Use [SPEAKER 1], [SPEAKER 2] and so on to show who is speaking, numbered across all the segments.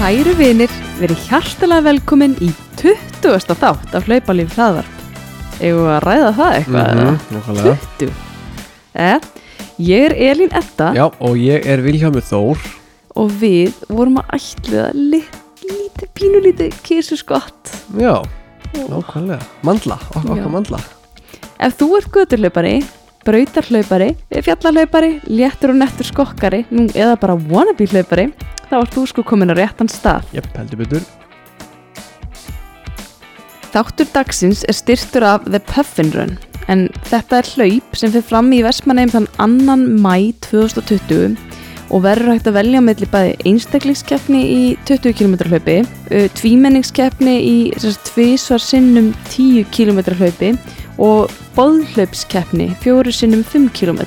[SPEAKER 1] Kæru vinir, verið hjartalega velkomin í 20. þátt af hlaupalíf hraðvarp. Eða að ræða það eitthvað? Eða?
[SPEAKER 2] nákvæmlega.
[SPEAKER 1] 20. Eh, ég er Elín Edda
[SPEAKER 2] Já, og ég er Vilhjámi Þór
[SPEAKER 1] og við vorum að lit, lítið, pínulítið kísuskott.
[SPEAKER 2] Já, nákvæmlega Mandla, ok
[SPEAKER 1] Já.
[SPEAKER 2] okkar mandla
[SPEAKER 1] Ef þú ert göturhlaupari, brautarhlaupari, fjallarhlaupari, léttur og nettur skokkari, nú eða bara wannabe hlaupari, þá ert þú sko komin á réttan stað.
[SPEAKER 2] Jepp, heldur betur
[SPEAKER 1] Þáttur dagsins er styrtur af The Puffin Run en þetta er hlaup sem fyrir fram í Vestmanneim þann annan mæ 2020 og verður hægt að velja melli bæði einstaklingskeppni í 20 km hlaupi, tvímenningskeppni í tvísvar sinnum 10 km hlaupi og boðhlaupskeppni fjóru sinnum 5 km.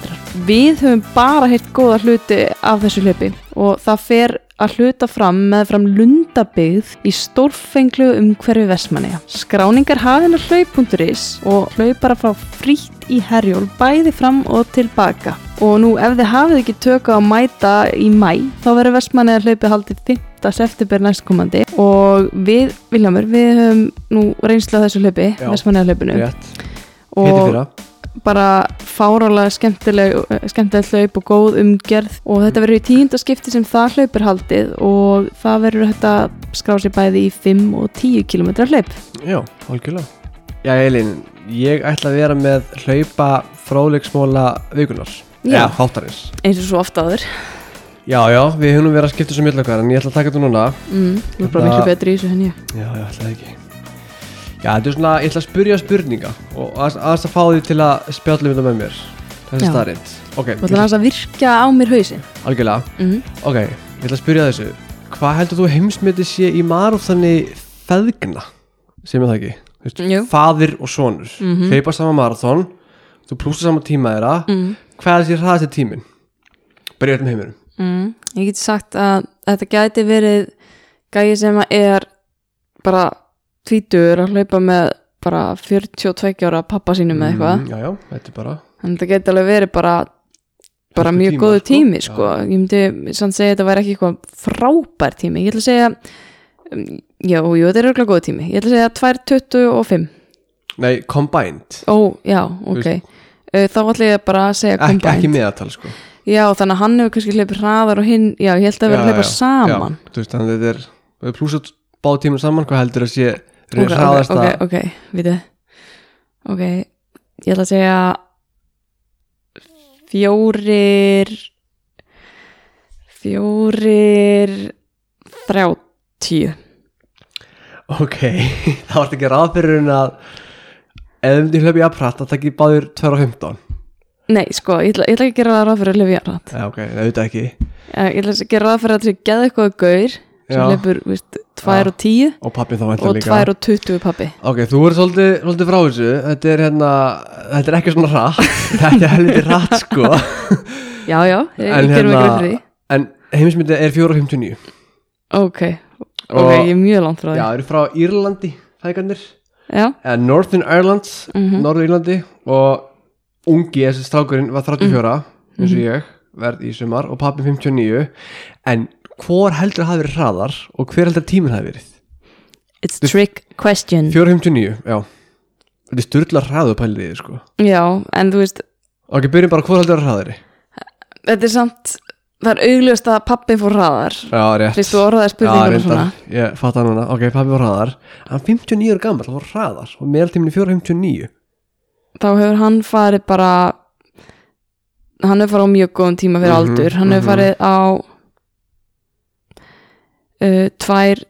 [SPEAKER 1] Við höfum bara heilt góða hluti af þessu hlaupi og það fer að hluta fram með fram lundabygð í stórfenglu um hverfi Vestmanneja. Skráningar hafinn á hlaup.is og hlaupara frá frýtt í herjól bæði fram og tilbaka. Og nú ef þið hafið ekki tökka að mæta í mæ þá verður Vestmanneja hlaupi haldið 5. september næstkomandi og við, Viljámur, við höfum nú reynslu á þessu hlaupi,
[SPEAKER 2] Já.
[SPEAKER 1] Vestmanneja hlaupinu
[SPEAKER 2] Rétt,
[SPEAKER 1] og bara fárálega skemmtileg, skemmtileg hlaup og góð umgerð og þetta verður í tíunda skipti sem það hlaup er haldið og það verður hægt að skrá sér bæði í 5 og 10 km hlaup.
[SPEAKER 2] Já, algjörlega Já, Elín, ég ætla að vera með hlaupa fróðleiksmóla vikunar
[SPEAKER 1] Já.
[SPEAKER 2] Eða, hátarins
[SPEAKER 1] Eins og svo ofta áður.
[SPEAKER 2] Já, já, við höfum verið að skipta svo mjög okkar en ég ætla að taka þetta núna
[SPEAKER 1] Mm, þú er bara
[SPEAKER 2] Þetta-
[SPEAKER 1] miklu betri í þessu henni.
[SPEAKER 2] Já, já, ætla það ekki Já, þetta er svona, ég ætla að spyrja spurninga og aðeins aðeins að fá því til að spjalla um þetta með mér Þessi
[SPEAKER 1] Já.
[SPEAKER 2] starrið Ok,
[SPEAKER 1] Þú ætlar aðeins að virka á mér hausinn.
[SPEAKER 2] algjörlega
[SPEAKER 1] Mm.
[SPEAKER 2] Ok, ég ætla að spyrja þessu Hvað heldur þú heimsmyndi sé í marathoni feðgna? Sem ég það ekki Þú veist,
[SPEAKER 1] Jú.
[SPEAKER 2] Faðir og sonur
[SPEAKER 1] Mhm.
[SPEAKER 2] Hleypa saman marathon Þú plúsar saman tíma þeirra
[SPEAKER 1] Mm.
[SPEAKER 2] Hvað er þessi hraðasti tíminn? Bara í öllum heiminum
[SPEAKER 1] Mm. Ég geti sagt að þetta gæti verið gæi sem að er bara tvítur að hlaupa með bara 42 ára pappa sínum eða eitthvað.
[SPEAKER 2] Mm, Já, já, þetta er bara
[SPEAKER 1] Þannig að þetta geti alveg verið bara bara
[SPEAKER 2] Hörku
[SPEAKER 1] mjög
[SPEAKER 2] tíma,
[SPEAKER 1] góðu
[SPEAKER 2] sko.
[SPEAKER 1] tími
[SPEAKER 2] Já.
[SPEAKER 1] sko. ég myndi samt segja að þetta væri ekki eitthvað frábær tími, ég ætla að segja um, já, jú, þetta er örgulega góðu tími. Ég ætla að segja 2.25
[SPEAKER 2] Nei, combined.
[SPEAKER 1] Ó, já, ok. Uh, þá ætla ég bara að segja
[SPEAKER 2] Ek, Ekki
[SPEAKER 1] combined.
[SPEAKER 2] meðatal, sko.
[SPEAKER 1] Já, þannig að hann hefur kannski hleypið hraðar og hinn, já, ég held að vera að
[SPEAKER 2] Já,
[SPEAKER 1] hleypa
[SPEAKER 2] já,
[SPEAKER 1] saman.
[SPEAKER 2] Já, þú veist, þannig að þetta er Við plúsar báðu tíma saman Hvað heldur að sé
[SPEAKER 1] ok, ok,
[SPEAKER 2] hraðasta
[SPEAKER 1] ok, ok, vitið ok, ég ætla að segja fjórir fjórir þrjátíu.
[SPEAKER 2] Ok, þá ertu ekki ráð fyrir en að Ef myndi hlaupi að pratt að það ekki báður 2.15
[SPEAKER 1] nei, sko, ég ætla, ég ætla ekki að gera það ráð fyrir að jafnrætt
[SPEAKER 2] Já, ok, auðvitað ekki.
[SPEAKER 1] Ég ætla að gera ráð fyrir að það sé geða eitthvað gaur sem hleypur, veist, 2 og 10
[SPEAKER 2] Og pappi þá væntanlega
[SPEAKER 1] og
[SPEAKER 2] líka.
[SPEAKER 1] 2 og 20 pappi
[SPEAKER 2] Ok, þú er svolítið, svolítið frá þessu. Þetta er hérna, þetta er ekki svona rætt Þetta er helviti rætt, sko.
[SPEAKER 1] Já, já, ég,
[SPEAKER 2] En
[SPEAKER 1] ég gerum ekki grein fyrir því.
[SPEAKER 2] En heimsmyndið er 4.59
[SPEAKER 1] ok, ok,
[SPEAKER 2] Og-
[SPEAKER 1] ég er mjög langt frá
[SPEAKER 2] Já,
[SPEAKER 1] því
[SPEAKER 2] eru frá Írlandi, fækarnir
[SPEAKER 1] já,
[SPEAKER 2] eða Northern Ireland,
[SPEAKER 1] Mhm.
[SPEAKER 2] Norður Írlandi. Og ungi, þessi strákurinn var 34, eins
[SPEAKER 1] Mhm.
[SPEAKER 2] og ég verð í sumar. Og pappi 59 en hvor heldur hafi verið hraðar og hver heldur tíminn hafi verið?
[SPEAKER 1] It's a trick question.
[SPEAKER 2] 459, já. Þetta er styrla hraðu pæliði sko.
[SPEAKER 1] Já, en þú veist
[SPEAKER 2] ok, byrjum bara, hvor heldur að hraðari?
[SPEAKER 1] Þetta er samt það er augljóst að pappin fór hraðar.
[SPEAKER 2] Já, rétt.
[SPEAKER 1] Þú orðaði spurningar og svona.
[SPEAKER 2] Ég fatt það núna. Ok, pappi var hraðar. Hann 59 er gammal, það var hraðar. Og meðaltíminn er 459
[SPEAKER 1] þá hefur hann farið bara hann hefur farið á mjög góðum tíma fyrir
[SPEAKER 2] Mhm,
[SPEAKER 1] aldur. Hann hefur
[SPEAKER 2] mhm.
[SPEAKER 1] farið á uh, tvær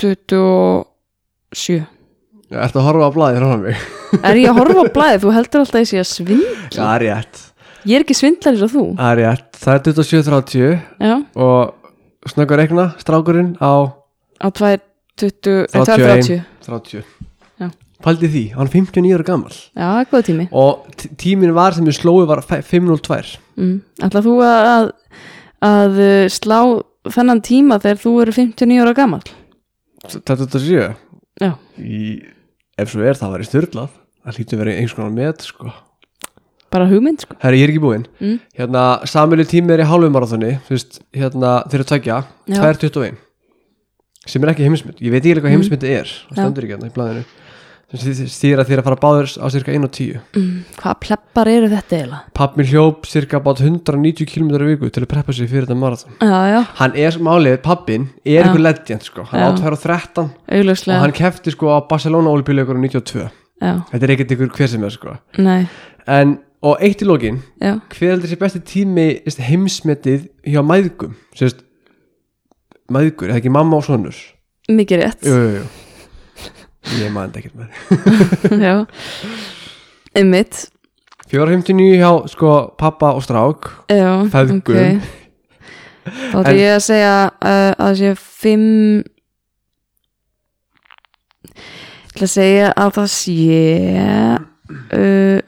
[SPEAKER 1] 27
[SPEAKER 2] já, ertu að horfa á blæði frá mig?
[SPEAKER 1] Er ég að horfa á blæði, þú heldur alltaf að ég sé að svindla.
[SPEAKER 2] Já, rétt,
[SPEAKER 1] ég er ekki svindlar eins og þú.
[SPEAKER 2] Það er rétt. Það er 27.30
[SPEAKER 1] já,
[SPEAKER 2] og snöggur reikna strákurinn á?
[SPEAKER 1] Á tvær 20,
[SPEAKER 2] 31.
[SPEAKER 1] 30
[SPEAKER 2] 30
[SPEAKER 1] Já.
[SPEAKER 2] Pældi því, hann er 59 ára gammal
[SPEAKER 1] já, góð tími.
[SPEAKER 2] Og t- tíminn var sem við slóið var fe- 502
[SPEAKER 1] mm. ætla þú að, að, uh, slá þennan tíma þegar þú eru 59 ára gammal
[SPEAKER 2] 27
[SPEAKER 1] Já.
[SPEAKER 2] í, ef svo er það var í styrlað það hlýtur verið einhvers konar met sko.
[SPEAKER 1] bara hugmynd sko
[SPEAKER 2] Herri, ég er ekki búinn
[SPEAKER 1] Mm.
[SPEAKER 2] Hérna, samilu tími er í hálfum marathoni Þú veist, hérna, þeir eru tveggja
[SPEAKER 1] Já.
[SPEAKER 2] 2.21 sem er ekki heimismynd, ég veit ekki hvað
[SPEAKER 1] Mm.
[SPEAKER 2] heimismyndi er það stendur ekki hérna í blæðinu sem stýra þér að fara báður á cirka 1 og 10
[SPEAKER 1] mm, Hvað pleppar eru þetta eiginlega?
[SPEAKER 2] Pappi hljóp cirka bát 190 km í viku til að preppa sig fyrir þetta marathon.
[SPEAKER 1] Já, já,
[SPEAKER 2] hann er málið, pappin er einhver legend sko, hann
[SPEAKER 1] Já.
[SPEAKER 2] átt færa 13 og
[SPEAKER 1] augljóslega.
[SPEAKER 2] hann kefti sko á Barcelona olíbíleikur 92,
[SPEAKER 1] Já,
[SPEAKER 2] þetta er ekkert ykkur hver sem er sko. En, og eitt í
[SPEAKER 1] já.
[SPEAKER 2] hver heldur sé besti tími heimsmetið hjá mæðgum? Sérst, mæðgur, er það ekki mamma og sonur?
[SPEAKER 1] Mikið rétt.
[SPEAKER 2] Jú, jú, jú ég maður ekkert með
[SPEAKER 1] Já. Einmitt.
[SPEAKER 2] 459 hjá sko pappa og strák.
[SPEAKER 1] Já,
[SPEAKER 2] Feðgum.
[SPEAKER 1] ok. Þá ætla ég að segja uh, að það sé fimm Ég ætla að segja að það sé uh,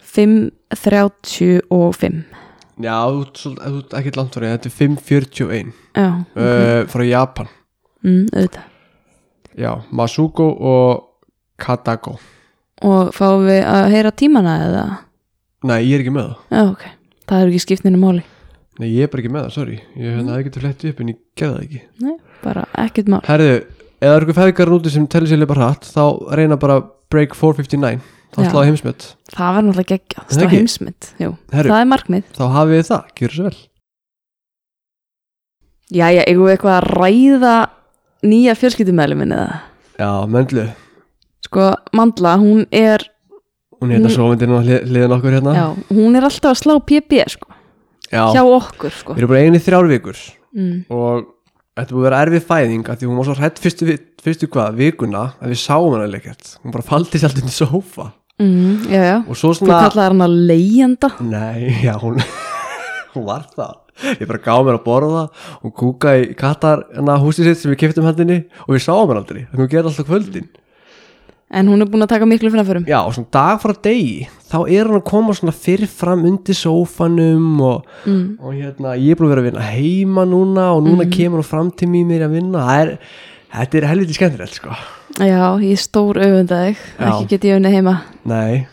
[SPEAKER 1] og fimm.
[SPEAKER 2] Já, þú ert ekkert langt því, þetta er 541
[SPEAKER 1] Já, ok.
[SPEAKER 2] Uh, frá Japan.
[SPEAKER 1] Mm, auðvitað.
[SPEAKER 2] Já, Masuko og Katako
[SPEAKER 1] Og fáum við að heyra tímana eða?
[SPEAKER 2] nei, ég er ekki með það.
[SPEAKER 1] Já, ok. Það er ekki skiptinu máli.
[SPEAKER 2] Nei, ég er bara ekki með það, sorry. Ég hefði getið flettið upp en ég gerði það ekki.
[SPEAKER 1] Nei, bara ekkert mál.
[SPEAKER 2] Herðu, það eru eitthvað feðgar úti sem tellir sér leipa hratt þá reyna bara break 459 þá
[SPEAKER 1] Já.
[SPEAKER 2] sláði heimsmet.
[SPEAKER 1] Það var náttúrulega var
[SPEAKER 2] ekki?
[SPEAKER 1] heimsmynd Jú,
[SPEAKER 2] Herru.
[SPEAKER 1] það er markmið.
[SPEAKER 2] þá hafið þið það, gjör svo vel.
[SPEAKER 1] Jæja, eigum við eitthvað að ræða nýja fjölskyldumælumin eða?
[SPEAKER 2] já, möndlu,
[SPEAKER 1] Sko, Mandla, hún er
[SPEAKER 2] hún er hérna svo myndin og hliðin okkur hérna.
[SPEAKER 1] Já, hún er alltaf að slá PB sko,
[SPEAKER 2] Já.
[SPEAKER 1] hjá okkur sko.
[SPEAKER 2] við erum bara einu þrjár vikur.
[SPEAKER 1] Mm.
[SPEAKER 2] og þetta búið að vera erfið fæðing af því hún var svo hrætt fyrstu, fyrstu hvað, vikuna að við sáum hana leikert hún bara faldi sér alltaf inn í sófa.
[SPEAKER 1] Mm, já, já,
[SPEAKER 2] og svo
[SPEAKER 1] þú
[SPEAKER 2] svona
[SPEAKER 1] kallaði hann að leigjanda.
[SPEAKER 2] Nei, já, hún hún var það. Ég bara gáði mér að borða hún kúkaði í katar hana húsið sitt sem við keftum hendinni og við sáum hann aldrei. Hún gerði alltaf kvöldin
[SPEAKER 1] en hún er búin að taka miklu framförum.
[SPEAKER 2] Já, og svona dag frá degi þá er hann að koma svona fyrir fram undir sófanum og,
[SPEAKER 1] mm.
[SPEAKER 2] og hérna, ég er búin að vera að vinna heima núna og núna kemur hann fram til mér að vinna. Það er, þetta er helviti skemmtilegt sko.
[SPEAKER 1] Já, ég er stór auðvenda þig.
[SPEAKER 2] Já.
[SPEAKER 1] ekki get ég unni heima.
[SPEAKER 2] Nei.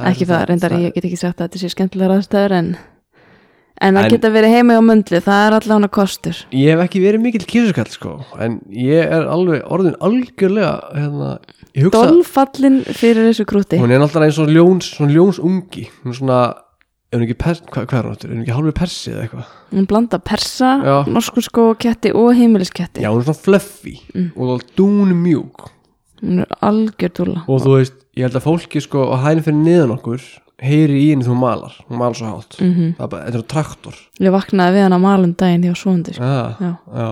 [SPEAKER 1] Ekki það, reyndar, ég get ekki sagt að þetta sé skemmtilega aðstæður en en að
[SPEAKER 2] En-
[SPEAKER 1] geta verið heima á möndli, það er allavega hana kostur.
[SPEAKER 2] Ég hef ekki verið mikill kísuskall sko en ég er alveg orðin algjörlega hérna, ég hugsa
[SPEAKER 1] Dolfallin fyrir þessu krúti.
[SPEAKER 2] Hún er náttúrulega eins og ljóns, svona ljóns ungi hún er svona, er hún ekki pers, hvað, hvað er hún áttur, er hún ekki hálfur persi eða eitthvað?
[SPEAKER 1] Hún blanda persa,
[SPEAKER 2] Já.
[SPEAKER 1] norsku skó ketti og heimilisketti.
[SPEAKER 2] Já, hún er svona fluffy
[SPEAKER 1] Mm.
[SPEAKER 2] og það dún mjúk
[SPEAKER 1] hún er algjör dúla
[SPEAKER 2] og þú veist, ég held að fólki sko á hæðin fyrir niðan okkur heyri í henni þú malar, hún malar svo hátt.
[SPEAKER 1] Mm
[SPEAKER 2] það er bara, þetta er traktor.
[SPEAKER 1] Ég vaknaði við hann að malum daginn hjá svondi sko.
[SPEAKER 2] ah,
[SPEAKER 1] Já.
[SPEAKER 2] já.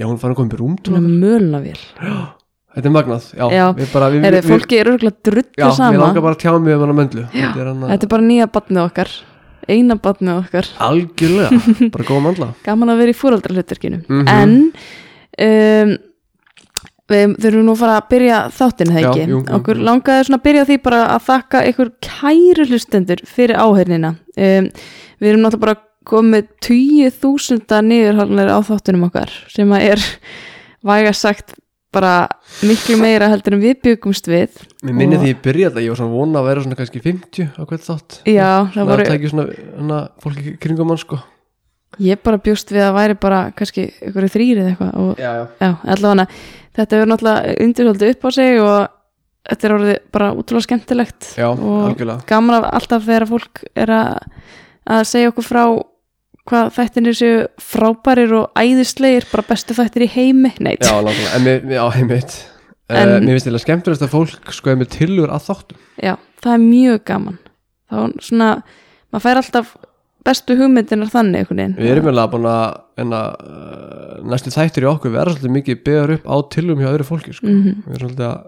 [SPEAKER 2] já, hún farin að koma upp í rúm til
[SPEAKER 1] hún er mölnavél
[SPEAKER 2] Þetta er magnað, já,
[SPEAKER 1] Já.
[SPEAKER 2] við bara við,
[SPEAKER 1] er
[SPEAKER 2] við,
[SPEAKER 1] fólki er örgulega drullu
[SPEAKER 2] ég
[SPEAKER 1] sama
[SPEAKER 2] langar bara að tjá mig um hann að möndlu Þetta er hann
[SPEAKER 1] þetta er bara nýja batnið okkar. Eina batnið okkar.
[SPEAKER 2] Algjörlega, bara góða mandla
[SPEAKER 1] gaman að vera í fóraldrahlutverkinu
[SPEAKER 2] Mhm.
[SPEAKER 1] en um, við þurfum nú að fara að byrja þáttinu það
[SPEAKER 2] Já,
[SPEAKER 1] ekki?
[SPEAKER 2] jú, jú,
[SPEAKER 1] okkur
[SPEAKER 2] jú.
[SPEAKER 1] langaði svona að byrja því bara að þakka ykkur kæru hlustendur fyrir áhörnina um, við erum náttúrulega bara komið tíu þúsunda niðurhalnir á þáttunum okkar sem að er væga sagt bara miklu meira heldur en við byggumst við.
[SPEAKER 2] Mér minni því ég byrjaði þetta, ég var svona vona að vera svona kannski 50 á hvert þátt.
[SPEAKER 1] Já, það
[SPEAKER 2] Það
[SPEAKER 1] voru,
[SPEAKER 2] var ekki svona, hana, fólki kringum mann sko
[SPEAKER 1] ég bara bjóst við að væri bara kannski ykkur þrýrið eitthvað og
[SPEAKER 2] Já, já.
[SPEAKER 1] Já, allavega þetta hefur náttúrulega undirhaldið upp á sig og þetta er orðið bara útrúlega skemmtilegt og
[SPEAKER 2] algjörlega.
[SPEAKER 1] gaman af alltaf þegar fólk er að, að segja okkur frá hvað þættinir séu frábærir og æðislegir, bara bestu þættir í heimi. Neitt,
[SPEAKER 2] Já, nákvæmlega, en mér, já, heimitt
[SPEAKER 1] En-
[SPEAKER 2] en, Mér finnst þetta skemmtilegast að fólk sko er með tillögur að þáttum.
[SPEAKER 1] Já, það er mjög gaman. Þá er svona, maður fær alltaf bestu hugmyndinar þannig einhvern veginn
[SPEAKER 2] Við erum eiginlega búin að enna, uh, næstu þættir í okkur verða svolítið mikið byggðar upp á tillögum hjá öðru fólki sko.
[SPEAKER 1] Mhm.
[SPEAKER 2] Við erum svolítið að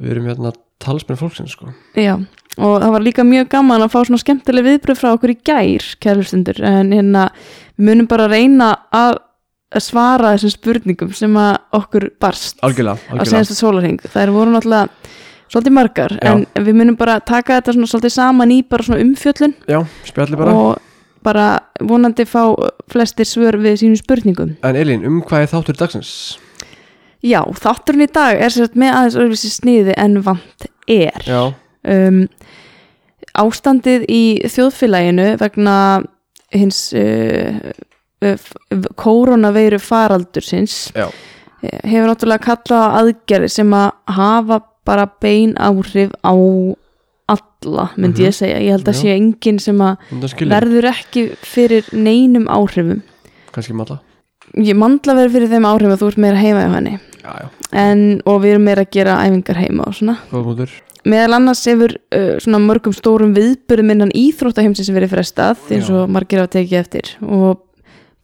[SPEAKER 2] við erum hérna talsmenn fólksins sko.
[SPEAKER 1] Já, og það var líka mjög gaman að fá svona skemmtileg viðbröð frá okkur í gær kærlustundur, en hérna við munum bara reyna að að svara þessum spurningum sem að okkur barst
[SPEAKER 2] Algjörlega,
[SPEAKER 1] á
[SPEAKER 2] algjörlega
[SPEAKER 1] senasta sólarhing, þær voru náttúrulega svolítið margar,
[SPEAKER 2] Já.
[SPEAKER 1] en við munum bara taka þetta svona svolítið saman í bara svona umfjöllun
[SPEAKER 2] Já, spjalli bara.
[SPEAKER 1] og bara vonandi fá flestir svör við sínum spurningum.
[SPEAKER 2] En Elín, um hvað er þáttur dagsins?
[SPEAKER 1] Já, þátturinn í dag er sér með aðeins öðruvísi sniði en vant er.
[SPEAKER 2] Já,
[SPEAKER 1] um, ástandið í þjóðfélaginu vegna hins uh, uh, koronaveiru faraldursins
[SPEAKER 2] Já,
[SPEAKER 1] hefur náttúrulega kallað aðgerði sem að hafa bara bein áhrif á alla, myndi ég segja. Ég held að
[SPEAKER 2] Já.
[SPEAKER 1] sé enginn sem að verður ekki fyrir neinum áhrifum.
[SPEAKER 2] Kannski malla.
[SPEAKER 1] Ég mandla verður fyrir þeim áhrifum að þú ert meira heima hjá henni.
[SPEAKER 2] Já, já,
[SPEAKER 1] en, og við erum meira að gera æfingar heima og svona.
[SPEAKER 2] Góð mútur
[SPEAKER 1] meðal annars hefur uh, svona mörgum stórum viðbyrðum innan íþróttaheimsins verið frestað eins og margir hafa tekið eftir. Og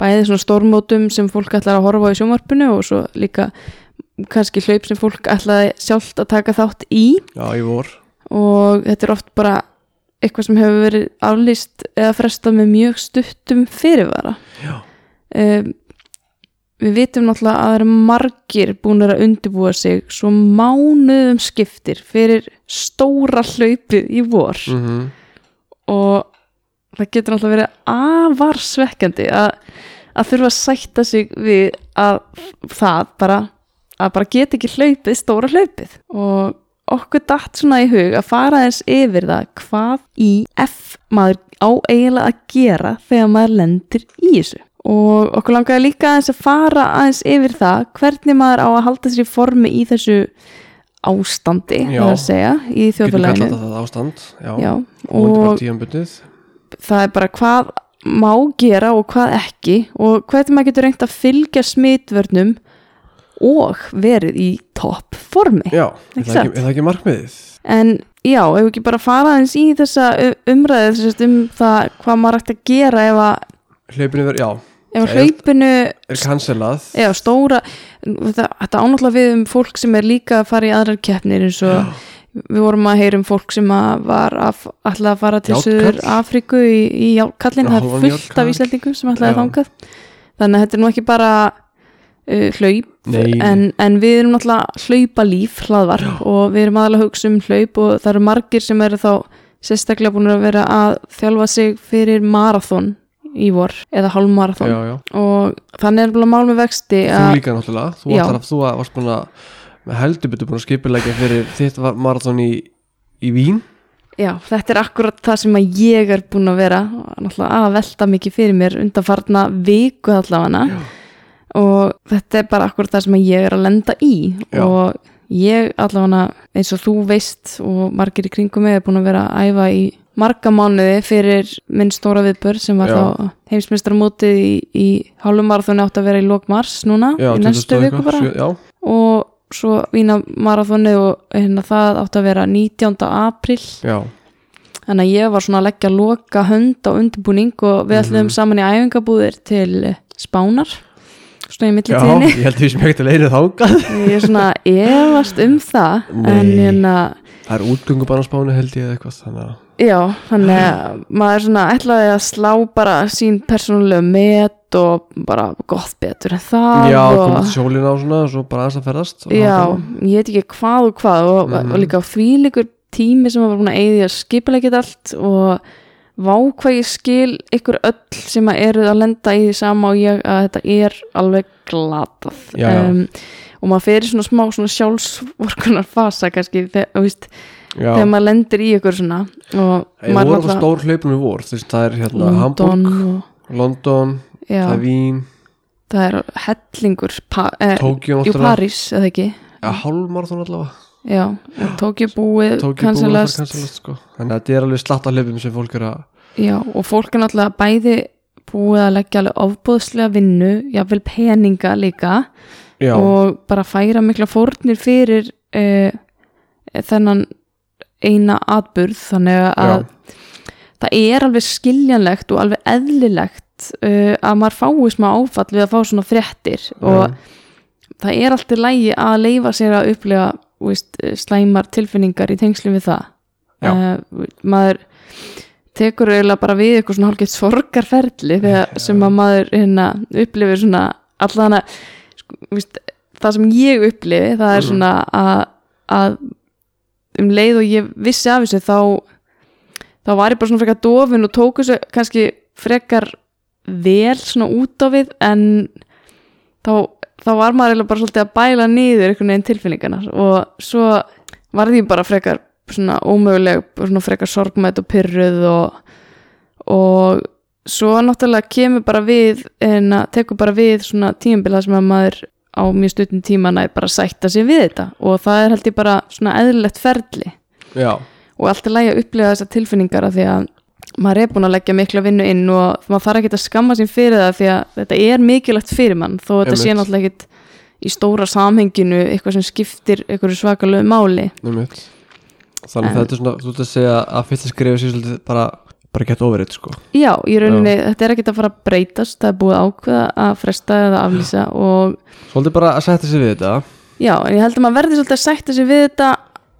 [SPEAKER 1] bæði svona stórmótum sem fólk ætlar að horfa á í sjónvarpinu og svo líka kannski hlaup sem fólk ætlaði sjálft að taka þátt í.
[SPEAKER 2] Já, í vor.
[SPEAKER 1] Og þetta er oft bara eitthvað sem hefur verið aflýst eða frestað með mjög stuttum fyrirvara.
[SPEAKER 2] Já,
[SPEAKER 1] um, við vitum náttúrulega að það eru margir búin að undirbúa sig svo mánuðum skiptir fyrir stóra hlaupið í vor.
[SPEAKER 2] Mm
[SPEAKER 1] og það getur náttúrulega verið afar svekkjandi að, að þurfa að sætta sig við að það bara að bara geta ekki hlaupið stóra hlaupið. Og okkur datt svona í hug að fara eins yfir það hvað í F maður á eiginlega að gera þegar maður lendir í þessu. Og okkur langaði líka aðeins að fara aðeins yfir það hvernig maður á að halda sér í formi í þessu ástandi
[SPEAKER 2] Já.
[SPEAKER 1] það að segja í þjóðfélaginu.
[SPEAKER 2] og er
[SPEAKER 1] það er bara hvað má gera og hvað ekki. Og hvernig maður getur reynt að fylgja smitvörnum og verið í topp formi.
[SPEAKER 2] Já, er það, ekki, er það ekki markmiðið?
[SPEAKER 1] en já, ef við ekki bara fara aðeins í þessa umræðu þess um það hvað maður ætti að gera ef að,
[SPEAKER 2] Hlaupinu verið, já,
[SPEAKER 1] ef
[SPEAKER 2] er-
[SPEAKER 1] hlaupinu
[SPEAKER 2] er cancelað
[SPEAKER 1] Já, stóra, þetta, ánáttúrulega við um fólk sem er líka að fara í aðrar keppnir eins og við vorum að heyra um fólk sem að var ætlaði að fara til. Suður Afríku í, í kallin,
[SPEAKER 2] Já,
[SPEAKER 1] það er fullt af Íslandingum sem ætlaði
[SPEAKER 2] Já.
[SPEAKER 1] þangað. Þannig að þetta er nú ekki bara uh, hlaup en, en við erum náttúrulega hlaupalíf hlaðvarp og við erum aðalega að hugsa um hlaup og það eru margir sem eru þá sérstaklega búin að vera að þjálfa sig fyrir marathon í vor eða
[SPEAKER 2] já
[SPEAKER 1] og þannig er bara mál með vexti
[SPEAKER 2] Þú líka náttúrulega, þú, að, þú varst búin að með heldur betur búin að skipilegja fyrir þitt marathon í, í Vín.
[SPEAKER 1] Já, þetta er akkurat það sem að ég er búin að vera náttúrulega að velta mikið fyrir mér undanfarna viku allavega og þetta er bara akkurat það sem ég er að lenda í
[SPEAKER 2] Já.
[SPEAKER 1] og ég allavega eins og þú veist og margir í kringum mig er búin að vera að æfa í marga mánuði fyrir minn stóra viðbör sem var
[SPEAKER 2] Já.
[SPEAKER 1] þá heimsmeistaramótið í, í hálfumarathoni átt að vera í lok mars núna
[SPEAKER 2] já,
[SPEAKER 1] í
[SPEAKER 2] 20
[SPEAKER 1] næstu viku bara
[SPEAKER 2] sjö-
[SPEAKER 1] og svo vína marathoni og hérna það átt að vera 19. april Þannig að ég var svona að leggja loka hönd á undirbúning og við ætlum
[SPEAKER 2] Mhm.
[SPEAKER 1] saman í æfingabúðir til Spánar svona í
[SPEAKER 2] já
[SPEAKER 1] millitíðinni
[SPEAKER 2] ég held við sem ekkert að leira þángað
[SPEAKER 1] ég er svona efast um það en
[SPEAKER 2] Nei.
[SPEAKER 1] hérna
[SPEAKER 2] Það er útgöngubarnaspáni held ég eða eitthvað þannig að
[SPEAKER 1] já, þannig að maður svona ætlaði að slá bara sín persónulega met og bara gott betur en það
[SPEAKER 2] Já,
[SPEAKER 1] og,
[SPEAKER 2] komið sólina og svona og svo bara aðeins að ferðast
[SPEAKER 1] já, ég veit ekki hvað og hvað og,
[SPEAKER 2] Mhm.
[SPEAKER 1] og líka þvílíkur tími sem var búin að eigði að skipulegja þetta allt og vá hvað ég skil ykkur öll sem að eru að lenda í því sama og ég að þetta er alveg glatað.
[SPEAKER 2] Já, já.
[SPEAKER 1] og maður fer í svona smá svona sjálfsvorkunar fasa kannski þegar,
[SPEAKER 2] Já,
[SPEAKER 1] þegar maður lendir í ykkur svona og maður
[SPEAKER 2] voru það stór hlaupunum í vor þú veist, það er hérna
[SPEAKER 1] London
[SPEAKER 2] Hamburg,
[SPEAKER 1] og,
[SPEAKER 2] London,
[SPEAKER 1] já,
[SPEAKER 2] það er Vín.
[SPEAKER 1] Það er hellingur pa, eh, Jú,
[SPEAKER 2] náttúrulega.
[SPEAKER 1] París, eða ekki?
[SPEAKER 2] Já, hálfmarathon allavega
[SPEAKER 1] Já, og Tókjó búið kansalast
[SPEAKER 2] sko. Þannig að þetta er alveg slatt af hlaupum sem fólk er að
[SPEAKER 1] Já, og fólk er náttúrulega bæði búið að leggja alveg ofbúðslega vinnu, jáfnvel peninga líka
[SPEAKER 2] Já,
[SPEAKER 1] og bara færa mikla fórnir fyrir uh, þennan eina atburð. Þannig að það er alveg skiljanlegt og alveg eðlilegt uh, að maður fái smá áfall við að fá svona fréttir. Og það er alltaf lægi að leifa sér að upplega veist, slæmar tilfinningar í tengslum við það. Uh, maður tekur eiginlega bara við eitthvað svona hálfgeitt sorgarferli þegar sem að maður hérna, upplifir svona allan að sko, veist, það sem ég upplifi það er
[SPEAKER 2] Mhm.
[SPEAKER 1] svona að, að um leið og ég vissi af þessu þá þá var ég bara svona frekar dofin og tók þessu kannski frekar vel svona út á við en þá, þá var maður eiginlega bara svolítið að bæla niður einhvern veginn tilfinningarnar og svo varði ég bara frekar svona ómöguleg svona frekar sorgmætt og pyrruð og, og svo náttúrulega kemur bara við en að tekur bara við svona tímabila sem að maður á mjög stuttum tíma næ bara sætta sig við þetta og það er held ég bara svona eðlilegt ferli.
[SPEAKER 2] Já,
[SPEAKER 1] og allt er lægi að upplifa þessar tilfinningar af því að maður er búin að leggja mikla vinnu inn og maður þarf ekki að skamma sín fyrir það því að þetta er mikilvægt fyrir mann þó þetta sé
[SPEAKER 2] Einmitt.
[SPEAKER 1] náttúrulega ekkit í stóra samhenginu eitthvað sem skiptir eitthvað svakalegu máli.
[SPEAKER 2] Nefnir þannig
[SPEAKER 1] En-
[SPEAKER 2] þetta er svona, þú ert að segja að fyrsta skrifa sér svolítið bara, bara gett overið sko.
[SPEAKER 1] Já, í rauninni, þetta er ekkit að fara að breytast það er búið ákveða að fresta eða aflýsa og
[SPEAKER 2] svolítið bara að setja sig við þetta.
[SPEAKER 1] Já, en ég held að maður verði svolítið að sætta sig við þetta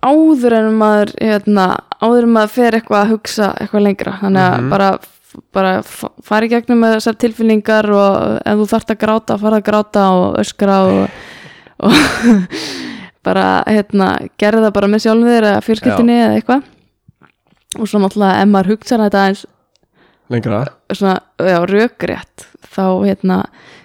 [SPEAKER 1] áður en maður hérna, áður en maður fer eitthvað að hugsa eitthvað lengra, þannig að
[SPEAKER 2] Mhm.
[SPEAKER 1] bara bara f- fara í gegnum með þessar tilfinningar og ef þú þarft að gráta fara að gráta og öskra og, og bara hérna, gerði það bara með sjálfum þér eða fjölskyldinni eða eitthvað. Og svo náttúrulega ef maður hugsa þetta eins
[SPEAKER 2] lengra.
[SPEAKER 1] svona, já, rökrétt þá hérna,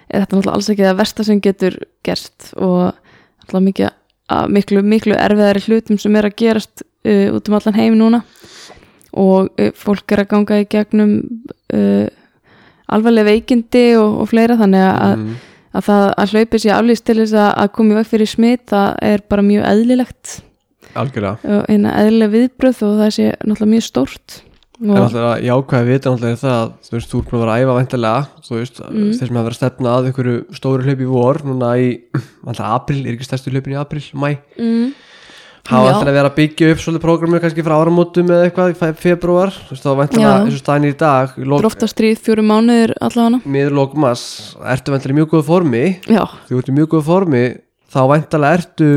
[SPEAKER 1] er þetta náttúrulega alls ekki það versta sem getur gerst og náttúrulega mikið, að, miklu, miklu erfiðari hlutum sem er að gerast uh, út um allan heim núna. Og uh, fólk er að ganga í gegnum uh, alvarleg veikindi og, og fleira. Þannig að,
[SPEAKER 2] mm.
[SPEAKER 1] að það að hlaupi sér aflýst til þess að, að koma í veg fyrir smit það er bara mjög eðlilegt.
[SPEAKER 2] Algjörlega.
[SPEAKER 1] Eðlileg viðbröð og það sé náttúrulega mjög stórt
[SPEAKER 2] En alltaf jákvæði vita alltaf er það að þú veist, þú er búin að vera að æfa væntalega þú veist,
[SPEAKER 1] Mm.
[SPEAKER 2] þeir sem hafa verið að stefna að einhverju stóru hlaupi í vor, núna í alltaf april, er ekki stærstu hlaupin í april, mæ
[SPEAKER 1] mm,
[SPEAKER 2] hafa alltaf verið að byggja upp svolítið prógramu kannski frá áramótum eða eitthvað í fe- febrúar, þú veist, þá eins og staðin í dag, í lok-
[SPEAKER 1] drófta stríð fjóru mánuður allavega.
[SPEAKER 2] Miður lókumas, ertu væntalega í mjög góðu formi?
[SPEAKER 1] Já,
[SPEAKER 2] þú ert í mjög góðu formi þá væntalega ertu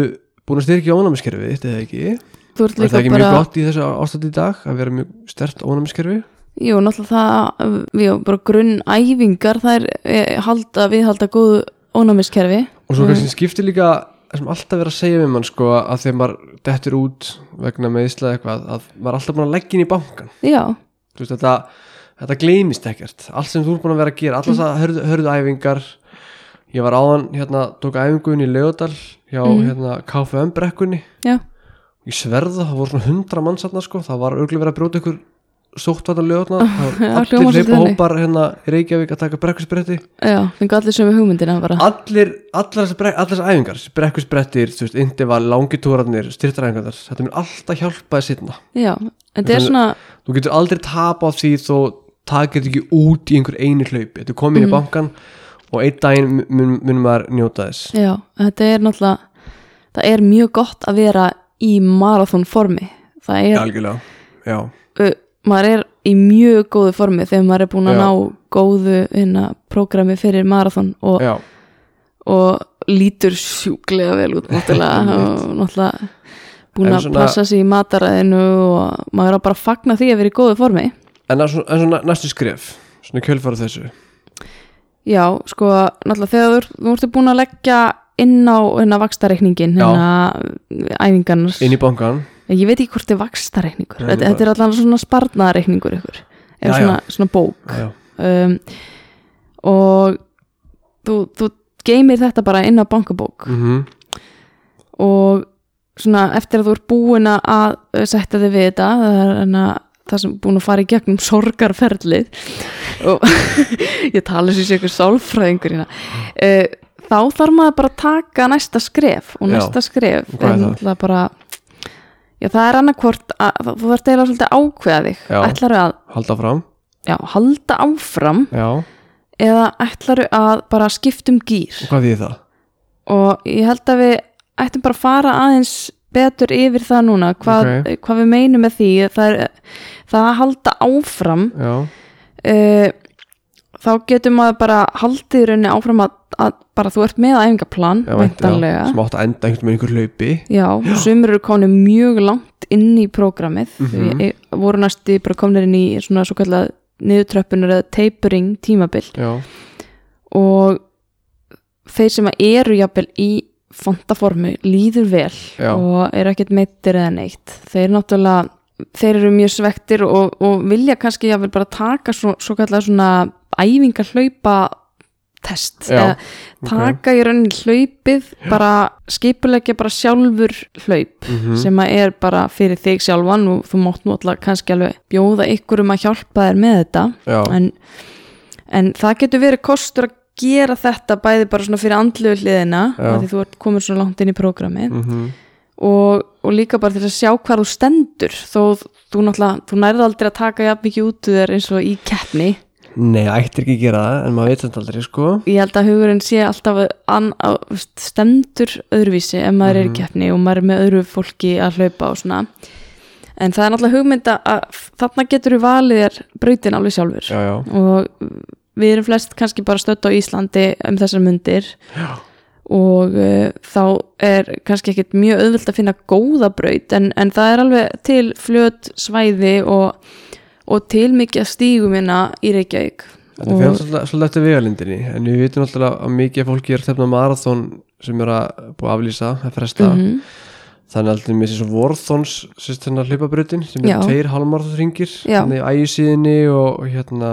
[SPEAKER 2] búin að styrkja ónæmiskerfið þitt eða ekki, er það ekki
[SPEAKER 1] bara
[SPEAKER 2] mjög gott í þessu ástætti í dag að vera mjög stert ónæmiskerfi?
[SPEAKER 1] Jú, náttúrulega það já, bara grunnæfingar það er eh, halda, viðhalda góðu ónæmiskerfi.
[SPEAKER 2] Og svo
[SPEAKER 1] Mm.
[SPEAKER 2] kannski skiptir líka það sem alltaf verið að segja við mann sko að þegar maður dettur út vegna meðislega eitthvað að maður er alltaf búin að leggja inn í bankan
[SPEAKER 1] já,
[SPEAKER 2] Þú veist, þetta, þetta gleymist ekkert. Allt sem þú er búin að vera að gera, allas að hörðu, hörðu æfingar. Ég var áðan hérna, tók æfingun í Leodal hjá
[SPEAKER 1] Mhm.
[SPEAKER 2] hérna, KFM brekkunni.
[SPEAKER 1] Já,
[SPEAKER 2] ég sverða, það voru svona hundra manns þarna sko, það var örgulega verið að brjóta ykkur sóttvartan
[SPEAKER 1] hljómar
[SPEAKER 2] allir
[SPEAKER 1] þannig.
[SPEAKER 2] hópar hérna í Reykjavík að taka brekkusbretti
[SPEAKER 1] já, fengu allir sömu hugmyndina bara,
[SPEAKER 2] allir, allar þessar æfingar brekkusbrettir, þú veist, indival, langitúrarnir styrtaræfingar, þetta mun alltaf hjálpa þér sitna,
[SPEAKER 1] já, en þetta er svona
[SPEAKER 2] þú getur aldrei tapa á því þó takir þetta ekki út í einhver einu hlaupi, þetta er komin
[SPEAKER 1] Mhm.
[SPEAKER 2] í bankan og einn daginn mun, mun maður njóta þess.
[SPEAKER 1] Já, þetta er náttúrulega það er mjög gott að vera í marathon formi það er,
[SPEAKER 2] algjörlega, já,
[SPEAKER 1] uh, maður er í mjög góðu formi þegar maður er búin að
[SPEAKER 2] Já.
[SPEAKER 1] ná góðu hérna, prógrami fyrir marathon og, og lítur sjúklega vel út náttúrulega. Og náttúrulega búin að
[SPEAKER 2] svona-
[SPEAKER 1] passa sig í mataræðinu og maður er bara að fagna því að vera í góðu formi.
[SPEAKER 2] En, að svona, en svona næstu skref svona kjölfara þessu.
[SPEAKER 1] Já, sko, náttúrulega þegar þú, þú ertu búin að leggja inn á hérna vakstareikningin hérna æfingarnar.
[SPEAKER 2] Inn í bankan,
[SPEAKER 1] ég veit ekki hvort þetta er vakstareikningur
[SPEAKER 2] Nei,
[SPEAKER 1] þetta, þetta er allan svona sparnareikningur ykkur. Eða svona, svona bók.
[SPEAKER 2] Já, já,
[SPEAKER 1] um, og þú, þú geymir þetta bara inn á bankabók.
[SPEAKER 2] Mhm.
[SPEAKER 1] Og svona eftir að þú ert búin að setja þig við þetta það er hana, það sem er búin að fara í gegnum sorgarferlið. Og ég tala sem sé ykkur sálfræðingur hérna. Uh, þá þarf maður bara að taka næsta skref og
[SPEAKER 2] Já.
[SPEAKER 1] næsta skref
[SPEAKER 2] Og hvað er
[SPEAKER 1] náttúrulega bara já það er annarkvort að þú þarf eiginlega svolítið
[SPEAKER 2] Já.
[SPEAKER 1] ætlaru að
[SPEAKER 2] halda fram,
[SPEAKER 1] já, halda áfram
[SPEAKER 2] já,
[SPEAKER 1] eða ætlaru að bara skiptum gýr
[SPEAKER 2] og hvað því það?
[SPEAKER 1] og ég held að við ættum bara að fara aðeins betur yfir það núna hvað,
[SPEAKER 2] Ok.
[SPEAKER 1] hvað við meinum með því það, er, það að halda áfram
[SPEAKER 2] Já,
[SPEAKER 1] uh, þá getur maður bara haldið í rauninni áfram að, að bara þú ert með æfingaplan
[SPEAKER 2] já, vænt- já,
[SPEAKER 1] væntanlega.
[SPEAKER 2] Sem átt að enda einhvern með einhver hlaupi.
[SPEAKER 1] Já, sumur eru komin mjög langt inn í prógramið. Mm. -hmm. voru næstu bara komin inn í svona svo kallað niðurtröppunar eða tapering tímabil.
[SPEAKER 2] Já,
[SPEAKER 1] og þeir sem eru jafnvel í fontaformu líður vel
[SPEAKER 2] Já.
[SPEAKER 1] og eru ekkert meittir eða neitt. Þeir náttúrulega þeir eru mjög svektir og, og vilja kannski jafnvel bara taka svo, svo kallar svona æfingar hlaupa test eða taka í rauninni hlaupið bara skipulegja bara sjálfur hlaup
[SPEAKER 2] Mhm.
[SPEAKER 1] sem að er bara fyrir þig sjálfan og þú mátt nú alltaf kannski alveg bjóða ykkur um að hjálpa þér með þetta. En, en það getur verið kostur að gera þetta bæði bara svona fyrir andlegu hliðina því þú ert komin svo langt inn í prógrami
[SPEAKER 2] mhm,
[SPEAKER 1] og, og líka bara til að sjá hvað þú stendur þó þú náttúrulega, þú nærði aldrei að taka jafn mikið út úr þér eins og í keppni
[SPEAKER 2] nei, ættir ekki að gera það en maður veit þetta aldrei, sko.
[SPEAKER 1] Ég held að hugurinn sé alltaf an, á, veist, stendur öðruvísi ef maður er í keppni og maður er með öðru fólki að hlaupa og svona. En það er náttúrulega hugmynda að þarna getur þú valið þér brautin alveg sjálfur.
[SPEAKER 2] Já, já,
[SPEAKER 1] og við erum flest kannski bara stödd á Íslandi um þessar mundir.
[SPEAKER 2] Já.
[SPEAKER 1] og uh, þá er kannski ekkit mjög auðvöld að finna góða braut en, en það er alveg til flöt svæði og, og til mikið stígumina í Reykjavík.
[SPEAKER 2] Þetta fyrir svolítið, svolítið eftir vegalindinni en við vitum alltaf að mikið fólki er að stefna marathon sem er að búið að aflýsa, að fresta.
[SPEAKER 1] Mhm.
[SPEAKER 2] þannig að alltaf með Vorþons sérst hennar hlaupabrautin sem er tveir halvmarathonringir
[SPEAKER 1] Já.
[SPEAKER 2] hérna í ægisíðinni og hérna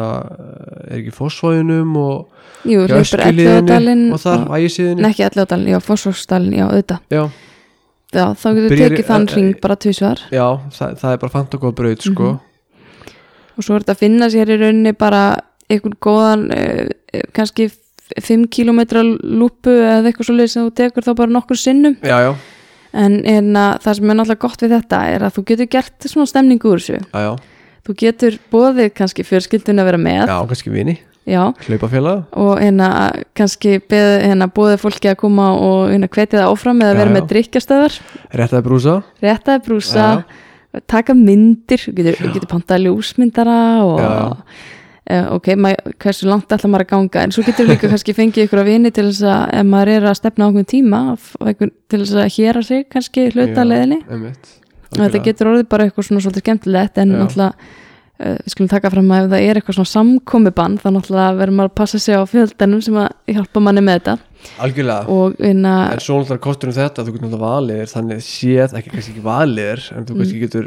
[SPEAKER 2] er ekki fósvæðunum og
[SPEAKER 1] Elliðadalinn
[SPEAKER 2] og þar ægisíðinni
[SPEAKER 1] Nei, ekki Elliðadalinn, já, Fossvogsdalinn, já, auðvitað.
[SPEAKER 2] Já,
[SPEAKER 1] Já, þá getur
[SPEAKER 2] Byrjar-
[SPEAKER 1] tekið þann ring bara tvisvar.
[SPEAKER 2] Já það, það er bara fant og góð braut sko.
[SPEAKER 1] Mhm. Og svo er þetta að finna sér í rauninni bara einhvern góðan uh, kannski 5 km lúpu eða eitthvað svo sem þú tekur þá bara nokkur sinnum.
[SPEAKER 2] Já, já,
[SPEAKER 1] en, að, það sem er náttúrulega gott við þetta er að þú getur gert svona stemningu úr þessu.
[SPEAKER 2] Já,
[SPEAKER 1] þú getur bóðið kannski fjörskildin að vera með.
[SPEAKER 2] Já kannski vini, hlaupafélag.
[SPEAKER 1] Og hérna kannski beð, hérna, bóðið fólki að koma og hérna hvetja það áfram eða vera með drikkjastöðar
[SPEAKER 2] réttaði brúsa.
[SPEAKER 1] Réttaði brúsa,
[SPEAKER 2] Já.
[SPEAKER 1] Taka myndir getur, getur pantað ljósmyndara og uh, ok, mað, hversu langt ætla maður að ganga? En svo getur líka kannski fengið ykkur að vini til þess að ef maður er að stefna á einhvern tíma einhvern, til þess að héra sig kannski hluta leðinni
[SPEAKER 2] einmitt,
[SPEAKER 1] og þetta getur orðið bara eitthvað svona svolítið skemmtilegt en náttúrulega við skulum taka fram að ef það er eitthvað svona samkomibann þá náttúrulega verður maður að passa sig á fjöldanum sem að hjálpa manni með þetta
[SPEAKER 2] algjörlega
[SPEAKER 1] hérna,
[SPEAKER 2] En svo náttúrulega kostur um þetta, þú getur náttúrulega valið þér, þannig séð, ekki kannski ekki valið þér, en þú kannski
[SPEAKER 1] Mm.
[SPEAKER 2] getur,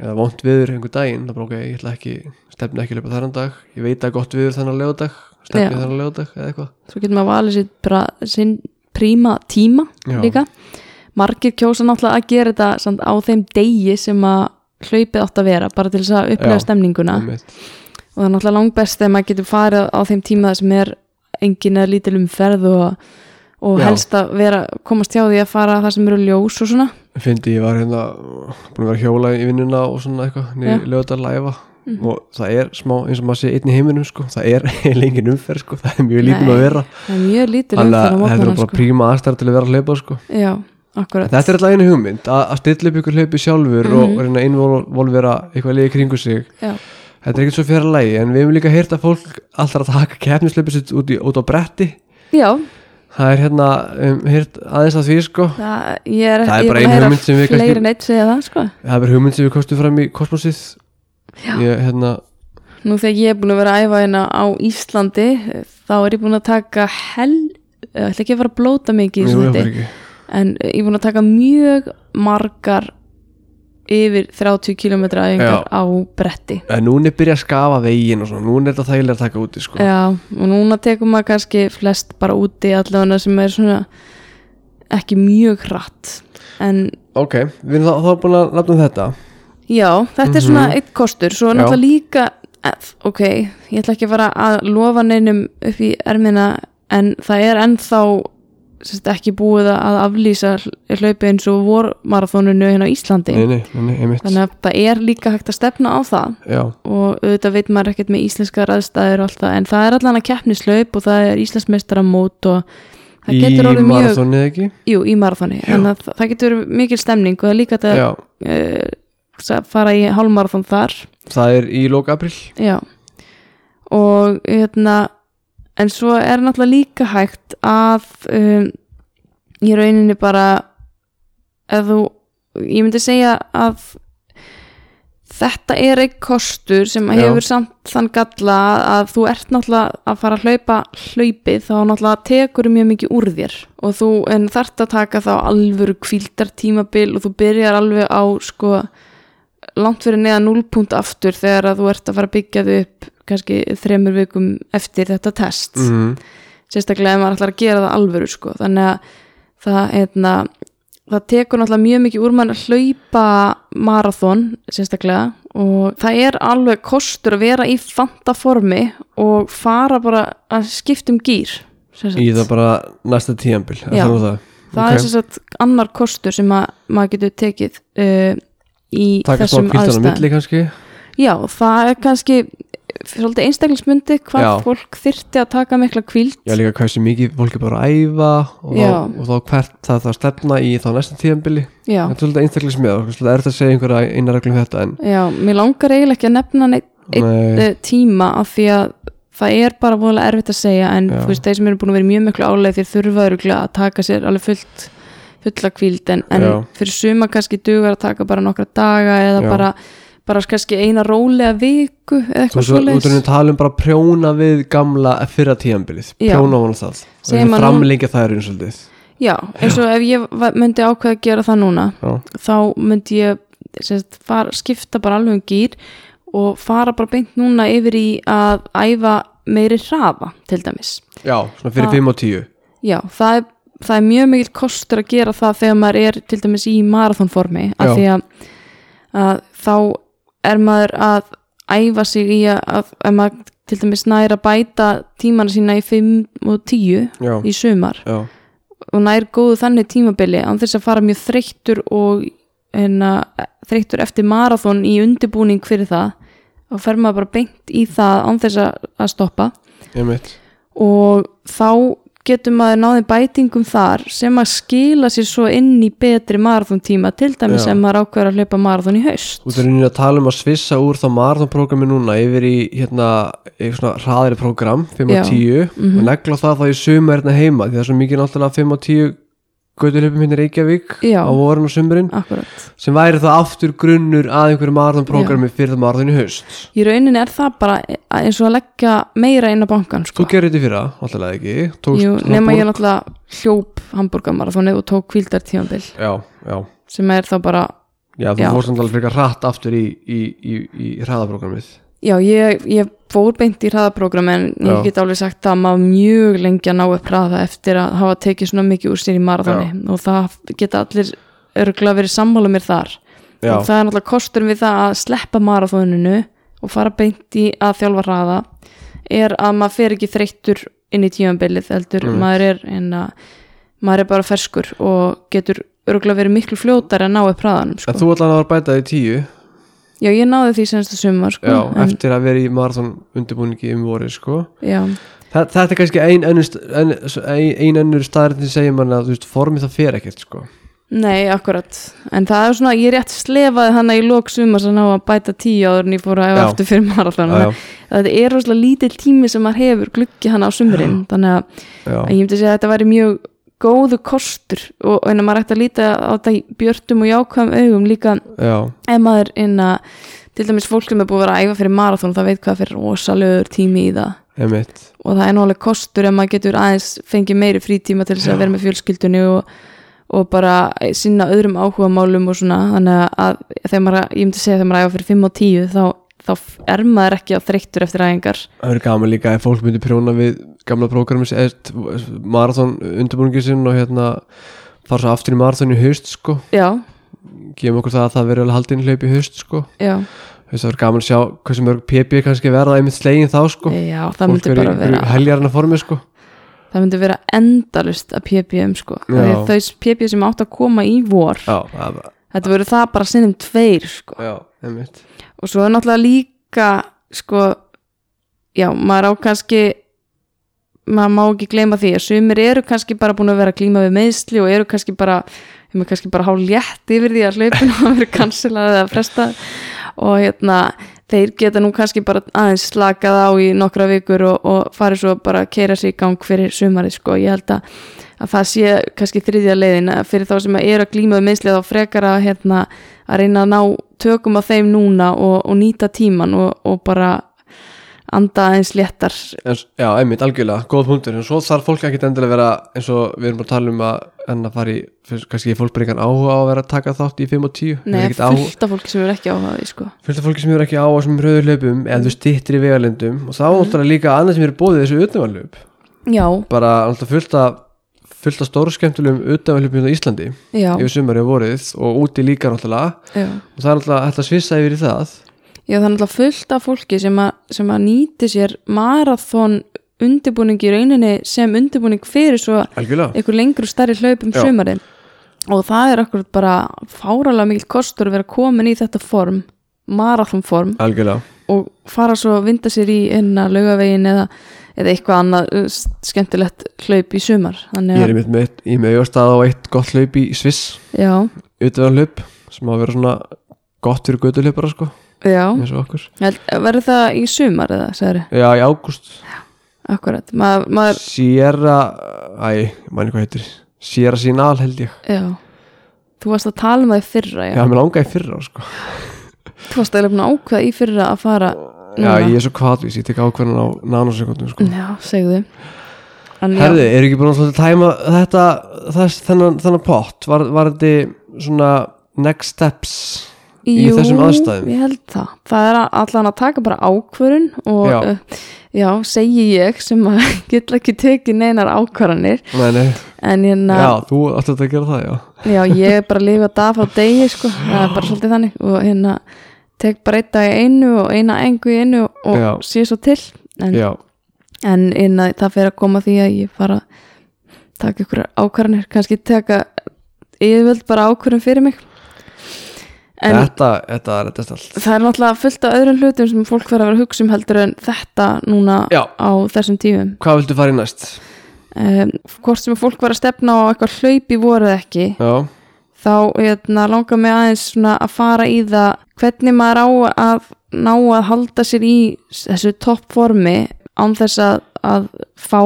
[SPEAKER 2] eða vont viður einhver daginn, þá bara ok, ég ætla ekki, stefna ekki að löpa þennan dag, ég veit að gott viður þennan lögadag, stefni
[SPEAKER 1] Já.
[SPEAKER 2] þennan lögadag eða eitthvað.
[SPEAKER 1] svo getur maður valið bara sinn príma tíma
[SPEAKER 2] Já.
[SPEAKER 1] líka margir kjósa náttúrulega að gera þetta samt, á þeim degi sem að hlaupið átt að vera bara til þess að upplega stemninguna.
[SPEAKER 2] Einmitt.
[SPEAKER 1] og það er náttúrulega langbest þegar maður getur farið á þeim tíma sem er engin eða lítil umferð og, og helst að vera, komast hjá því að fara það sem eru ljós og svona.
[SPEAKER 2] Fyndi, ég var hérna, búin að vera að hjóla í vinnuna og svona eitthvað, niður lögadag læfa
[SPEAKER 1] Mhm.
[SPEAKER 2] og það er smá, eins og maður sé einn í heiminum, sko, það er lengin umferð, sko, það er mjög lítið
[SPEAKER 1] Nei.
[SPEAKER 2] að vera.
[SPEAKER 1] það er mjög lítil umferð akkurat.
[SPEAKER 2] Þetta er alltaf einu hugmynd að, að stilla upp ykkur hlaupi sjálfur
[SPEAKER 1] Mhm.
[SPEAKER 2] og reyna að involvera eitthvað liði kringu sig.
[SPEAKER 1] Já,
[SPEAKER 2] Þetta er ekkert svo fyrir að lægi en við hefum líka heyrt að fólk alltaf að taka keppnislaupi sitt út, í, út á bretti.
[SPEAKER 1] Já.
[SPEAKER 2] Það er hérna um, heyrt aðeins að því sko.
[SPEAKER 1] Það, er,
[SPEAKER 2] Það er bara
[SPEAKER 1] búin
[SPEAKER 2] ein
[SPEAKER 1] að heyra
[SPEAKER 2] hugmynd sem við
[SPEAKER 1] það sko.
[SPEAKER 2] Það er bara hugmynd sem við kostum fram í kosmosið.
[SPEAKER 1] Já.
[SPEAKER 2] ég, hérna,
[SPEAKER 1] Nú þegar ég er búin að vera að æfa hérna á Íslandi þá er ég búin að taka hel, ég ætla ekki að fara að blóta mikið í
[SPEAKER 2] ég
[SPEAKER 1] þetta. En ég er búin að taka mjög margar yfir 30 km æfingar
[SPEAKER 2] Já.
[SPEAKER 1] á bretti
[SPEAKER 2] En núna er byrjað að skafa veginn og svona, núna er þetta þægilega að taka úti sko
[SPEAKER 1] Já, og núna tekum maður kannski flest bara úti allavega sem er svona ekki mjög hratt en
[SPEAKER 2] Ok, við erum þá, þá búin að nafna þetta
[SPEAKER 1] já, þetta er svona eitt kostur, svo
[SPEAKER 2] Mhm. Já.
[SPEAKER 1] náttúrulega líka eh, ok, ég ætla ekki að fara að lofa neinum upp í ermina en það er ennþá sérst, ekki búið að aflýsa hlaupi eins og vormarathoninu hérna á Íslandi.
[SPEAKER 2] Nei, nei, nei,
[SPEAKER 1] þannig að það er líka hægt að stefna á það.
[SPEAKER 2] Já,
[SPEAKER 1] og auðvitað veit maður ekkert með íslenska ræðstæður og allt það, en það er allan að keppnislaup og það er íslensmeistaramót og það
[SPEAKER 2] í
[SPEAKER 1] getur orðið mjög,
[SPEAKER 2] marathonið ekki?
[SPEAKER 1] Jú, í marathoni. Þannig að það- getur mikil stemning og það er líka
[SPEAKER 2] Já,
[SPEAKER 1] uh, fara í hálfmarathon þar.
[SPEAKER 2] Það er í lók april
[SPEAKER 1] já. Og hérna en svo er náttúrulega líka hægt að um, í rauninni bara ef þú, ég myndi segja að þetta er einn kostur sem
[SPEAKER 2] Já.
[SPEAKER 1] hefur samt þann galla að þú ert náttúrulega að fara að hlaupa hlaupið þá náttúrulega tekur mjög mikið úr þér og þú en þart að taka þá alvöru kvíldar tímabil og þú byrjar alveg á sko langt fyrir neða núlpunkt aftur þegar að þú ert að fara að byggja þau upp kannski þremur vikum eftir þetta test
[SPEAKER 2] mm.
[SPEAKER 1] sérstaklega ef maður ætlar að gera það alvöru sko. þannig að það, hérna, það tekur náttúrulega mjög mikið úr mann að hlaupa marathon sérstaklega og það er alveg kostur að vera í fanta formi og fara bara að skipta um gýr
[SPEAKER 2] í það bara næsta tíambil það, það.
[SPEAKER 1] það
[SPEAKER 2] Ok.
[SPEAKER 1] er sagt annar kostur sem að maður getur tekið uh, í
[SPEAKER 2] taka smá
[SPEAKER 1] þessum
[SPEAKER 2] kannski?
[SPEAKER 1] Já, það er kannski svolítið einstaklingsmundi hvað
[SPEAKER 2] Já.
[SPEAKER 1] fólk þyrfti að taka mikla kvíld
[SPEAKER 2] Já líka hversu mikið fólk er bara að æfa og, þá, og þá hvert það það stefna í þá næsta tíðanbili
[SPEAKER 1] Já,
[SPEAKER 2] þetta er svolítið einstaklega og svolítið er þetta að segja einhverja eina reglum þetta en
[SPEAKER 1] já, mér langar eiginlega ekki að nefna neitt
[SPEAKER 2] nei,
[SPEAKER 1] eh, tíma af því að það er bara voðalega erfitt að segja en
[SPEAKER 2] Já.
[SPEAKER 1] þú veist, þeir sem eru búin að vera mjög miklu áleið þeir þurfa öruglega að taka sér alveg fullt fulla kvíld en, en fyrir suma kannski dugar að taka bara nokkra daga eða
[SPEAKER 2] Já.
[SPEAKER 1] bara, bara kannski eina rólega viku eða
[SPEAKER 2] þú
[SPEAKER 1] eitthvað
[SPEAKER 2] veist, út af því að tala um bara prjóna við gamla fyrra tíðanbilið,
[SPEAKER 1] Já.
[SPEAKER 2] prjóna hún það
[SPEAKER 1] Segir
[SPEAKER 2] og framlengja það er eins og svolítið
[SPEAKER 1] Já, eins og ef ég myndi ákveða að gera það núna
[SPEAKER 2] Já.
[SPEAKER 1] þá myndi ég sérst, fara, skipta bara alveg um gýr og fara bara beint núna yfir í að æfa meiri hraða til dæmis.
[SPEAKER 2] Já, svona fyrir
[SPEAKER 1] Það-
[SPEAKER 2] 5 og 10
[SPEAKER 1] Já, það er, það er mjög mikill kostur að gera það þegar maður er til dæmis í marathonformi
[SPEAKER 2] Já.
[SPEAKER 1] af því að, að þá er maður að æfa sig í að, að, að maður til dæmis nær að bæta tímana sína í 5 og 10
[SPEAKER 2] Já,
[SPEAKER 1] í sumar
[SPEAKER 2] já,
[SPEAKER 1] og nær góðu þannig tímabili án þess að fara mjög þreyttur og enna, þreyttur eftir marathon í undirbúning fyrir það og fer maður bara beint í það án þess að stoppa.
[SPEAKER 2] Ég mitt
[SPEAKER 1] og þá getur maður náði bætingum þar sem að skila sér svo inn í betri marathontíma til dæmis
[SPEAKER 2] Já.
[SPEAKER 1] sem maður ákveður að hlaupa marathon í haust
[SPEAKER 2] Þú erum að tala um að svissa úr þá marathonprogrammi núna yfir í hérna eitthvað svona hraðari program 5
[SPEAKER 1] Já.
[SPEAKER 2] og 10
[SPEAKER 1] Mhm.
[SPEAKER 2] og negla það þá í sumar hérna heima því það er svo mikið náttúrulega 5 og 10 götulöpum hérna í Reykjavík
[SPEAKER 1] Já.
[SPEAKER 2] á vorin og sumurinn
[SPEAKER 1] akkurat
[SPEAKER 2] sem væri það aftur grunnur að einhverju marathonprogrammi fyrir það marathon í haust
[SPEAKER 1] í rauninni er það bara eins og að leggja meira inn á bankan sko.
[SPEAKER 2] Þú gerir þetta fyrir það, alltaf ekki Tókst
[SPEAKER 1] Jú, nema ég náttúrulega hljóp hamburgamarathoni og tók kvildartímabil
[SPEAKER 2] Já, já,
[SPEAKER 1] sem er þá bara
[SPEAKER 2] já, þú
[SPEAKER 1] Já.
[SPEAKER 2] fórst náttúrulega frekar hratt aftur í, í, í, í hraðaprogrammið
[SPEAKER 1] Já, ég, ég fór beint í hraðaprogram en ég
[SPEAKER 2] Já.
[SPEAKER 1] get alveg sagt að maður mjög lengi að ná upp hraða eftir að hafa tekið svona mikið úr sér í marathoni og það geta allir örgulega verið sammála mér þar
[SPEAKER 2] Já,
[SPEAKER 1] og það er náttúrulega kostur við það að sleppa marathoninu og fara beint í að þjálfa hraða er að maður fer ekki þreyttur inn í tímanbilið heldur
[SPEAKER 2] Mm.
[SPEAKER 1] maður er en að maður er bara ferskur og getur örgulega verið miklu fljótar að ná upp hraðanum sko.
[SPEAKER 2] en þú allan að bæta því tíu
[SPEAKER 1] Já, ég náði því senstu sumar sko,
[SPEAKER 2] Já,
[SPEAKER 1] en,
[SPEAKER 2] eftir að vera í marathon undirbúningi um vorið sko.
[SPEAKER 1] Já,
[SPEAKER 2] Þa, Þetta er kannski ein önnur staðrættin segir mann að þú veist, formið það fer ekkert sko.
[SPEAKER 1] Nei, akkurat, en það er svona, ég rétt slefaði hana í lók sumars að ná að bæta tíu áður en ég fór að
[SPEAKER 2] Já.
[SPEAKER 1] efa aftur fyrir
[SPEAKER 2] já,
[SPEAKER 1] þetta er rosalega lítill tími sem maður hefur gluggi hana á sumrin, þannig að, að ég myndi segja að þetta væri mjög góðu kostur og en að maður ætti að líta á þetta í björtum og jákvæðum augum líka
[SPEAKER 2] já,
[SPEAKER 1] ef maður inn að til dæmis fólk sem er búið að vera að æfa fyrir marathon það veit hvað fyrir rosalögur tími í það.
[SPEAKER 2] Emitt
[SPEAKER 1] og það er nálega kostur ef maður getur aðeins fengið meiri frítíma til þess að vera með fjölskyldunni og, og bara sinna öðrum áhugamálum og svona. Þannig að þegar maður, ég myndi segja þegar maður æfa fyrir 5 og 10 þá, þá er maður ekki á þreyttur eftir æfingar.
[SPEAKER 2] Það er gaman líka ef fólk myndi prjóna við gamla prógramis marathon undirbúningi sinn og hérna fara svo aftur í marathon í haust sko.
[SPEAKER 1] Já,
[SPEAKER 2] gefum okkur það að það veri alveg haldin hlaup í haust sko.
[SPEAKER 1] Já,
[SPEAKER 2] að það er gaman að sjá hversu mörg PP kannski verða einmitt slegin þá sko.
[SPEAKER 1] Já það myndi bara vera
[SPEAKER 2] heljarna formi sko.
[SPEAKER 1] Það myndi vera endalust að sko. Af því að þau PPM sem átt að koma í vor
[SPEAKER 2] Já, það,
[SPEAKER 1] þetta verður það bara sinnum tveir sko. Og svo er náttúrulega líka sko já, maður á kannski maður má ekki gleyma því að sumir eru kannski bara búin að vera að glíma við meðsli og eru kannski bara þeim er kannski bara hálf létt yfir því að hlaupinu hafa verið kansilað eða fresta og hérna þeir geta nú kannski bara aðeins slakað á í nokkra vikur og, og farið svo bara að keira sig í gang fyrir sumarið sko, ég held að, að það sé kannski þriðja leiðin. Að fyrir þá sem eru að glíma við meðsli þá frekar að hérna að reyna að ná tökum á þeim núna og, og nýta tíman og, og bara anda aðeins léttar.
[SPEAKER 2] En, Já, einmitt, algjörlega, góð punktur. En svo þarf fólk ekki endilega að vera eins og við erum að tala um að en að fara í, fyrst, kannski fólk bara engan áhuga á að vera að taka þátt í 5 og 10
[SPEAKER 1] Nei,
[SPEAKER 2] áhuga-
[SPEAKER 1] fullt af fólki sem er ekki áhugaði sko.
[SPEAKER 2] fullt af fólki sem eru ekki á þessum rauðu hlaupum eða þú stýttir í vegalendum og þá
[SPEAKER 1] Mhm.
[SPEAKER 2] náttúrulega líka annað sem eru bóðið þessu utanvarlaup
[SPEAKER 1] já,
[SPEAKER 2] bara alltaf fullt af fullt af stóru skemmtilegum utanvæðlöpum á Íslandi
[SPEAKER 1] já,
[SPEAKER 2] yfir sumari og vorið og úti líka náttúrulega.
[SPEAKER 1] Já.
[SPEAKER 2] Og það er alltaf að svissa yfir í það
[SPEAKER 1] Já, það er náttúrulega fullt af fólki sem, a, sem að nýti sér marathon undirbúning í rauninni sem undirbúning fyrir svo einhver lengri og stærri hlaup um
[SPEAKER 2] Já.
[SPEAKER 1] sumarið. Og það er okkur bara fáralega mikil kostur að vera komin í þetta form marathonform.
[SPEAKER 2] Algjörlega.
[SPEAKER 1] Og fara svo að vinda sér í enna laugavegin eða, eða eitthvað annað uh, skemmtilegt hlaup í sumar.
[SPEAKER 2] Ég er
[SPEAKER 1] að,
[SPEAKER 2] með eitt, í meðjórstað á eitt gott hlaup í Sviss.
[SPEAKER 1] Já,
[SPEAKER 2] utanvæðlöp sem á að vera svona gott fyrir göduhlaupara sko
[SPEAKER 1] verður það í sumar eða, segir
[SPEAKER 2] já, í ágúst.
[SPEAKER 1] Akkurat, Ma, maður
[SPEAKER 2] Sierra, æ, mæni hvað heitir. Sierra Sinal held ég.
[SPEAKER 1] Já, þú varst að tala um það í fyrra já,
[SPEAKER 2] Já, mér langaði í fyrra sko.
[SPEAKER 1] Þú varst að ákveða í fyrra að fara
[SPEAKER 2] Já, ég er svo kvatvís, ég tek ákveðan á nanosekundum sko.
[SPEAKER 1] Já, segðu. Já,
[SPEAKER 2] Herði, er ekki búin að tæma þetta, þess, þennan, þennan pott? Var, var þetta svona next steps í
[SPEAKER 1] jú,
[SPEAKER 2] þessum aðstæðum?
[SPEAKER 1] Ég held það. Það er allan að taka bara ákvörun og
[SPEAKER 2] Já.
[SPEAKER 1] já, já segi ég sem að get ekki tekið neinar ákvarðanir.
[SPEAKER 2] Nei, nei,
[SPEAKER 1] en hérna,
[SPEAKER 2] já, þú ætti að gera það, já.
[SPEAKER 1] Já, ég er bara að lifa dag á degi, sko, það er bara svolítið þannig. Og hérna, tek bara einn dag í einu og eina engu í einu og
[SPEAKER 2] Já.
[SPEAKER 1] sé svo til. En, en hérna, það fer að koma því að ég fara að taka ykkur ákvarðanir, kannski taka yfirvöld bara ákvarðan fyrir mig en
[SPEAKER 2] þetta, þetta er þetta allt
[SPEAKER 1] það er náttúrulega fullt af öðrum hlutum sem fólk verður að vera hugsa um heldur en þetta núna
[SPEAKER 2] Já.
[SPEAKER 1] á þessum tímum
[SPEAKER 2] Hvað viltu fara í næst?
[SPEAKER 1] um, hvort sem fólk verður að stefna á eitthvað hlaup í voru eða ekki
[SPEAKER 2] Já,
[SPEAKER 1] þá hérna, langar mig aðeins svona að fara í það hvernig maður á að ná að halda sér í þessu toppformi án þess að, að fá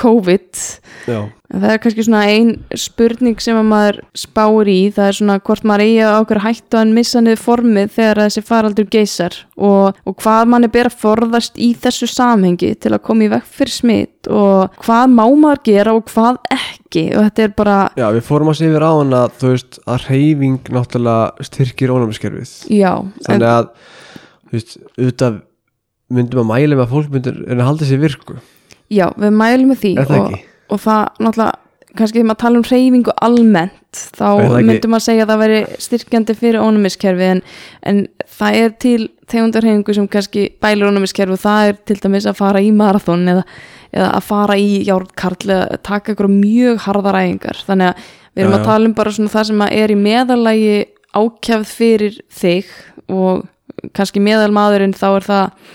[SPEAKER 1] COVID.
[SPEAKER 2] Já,
[SPEAKER 1] En það er kannski svona ein spurning sem að maður spáir í, það er svona hvort maður eigi á okkur hættu að missa niður formið þegar þessi faraldur geysar og, og hvað manni ber að forðast í þessu samhengi til að koma í vekk fyrir smitt og hvað má maður gera og hvað ekki. Og þetta er bara,
[SPEAKER 2] já, við fórum að sé yfir á hann að þú veist, að reyfing náttúrulega styrkir ónæmiskerfið.
[SPEAKER 1] Já, en,
[SPEAKER 2] Þannig að, þú veist, auðvitað myndum að mæla með að fólk myndir en að halda sér virku,
[SPEAKER 1] já, við mælum með því og, og það náttúrulega kannski þegar maður tala um hreyfingu almennt þá myndum maður segja að það veri styrkjandi fyrir ónumiskerfi en, en það er til tegundarhreyfingu sem kannski bælir ónumiskerfi og það er til dæmis að fara í marathon eða, eða að fara í járnkarl eða taka ykkur mjög harðar æfingar. Þannig að við erum
[SPEAKER 2] Já,
[SPEAKER 1] að
[SPEAKER 2] já.
[SPEAKER 1] tala um bara svona það sem að er í meðalagi ákjafð fyrir þig og kannski meðalmaðurinn þá er það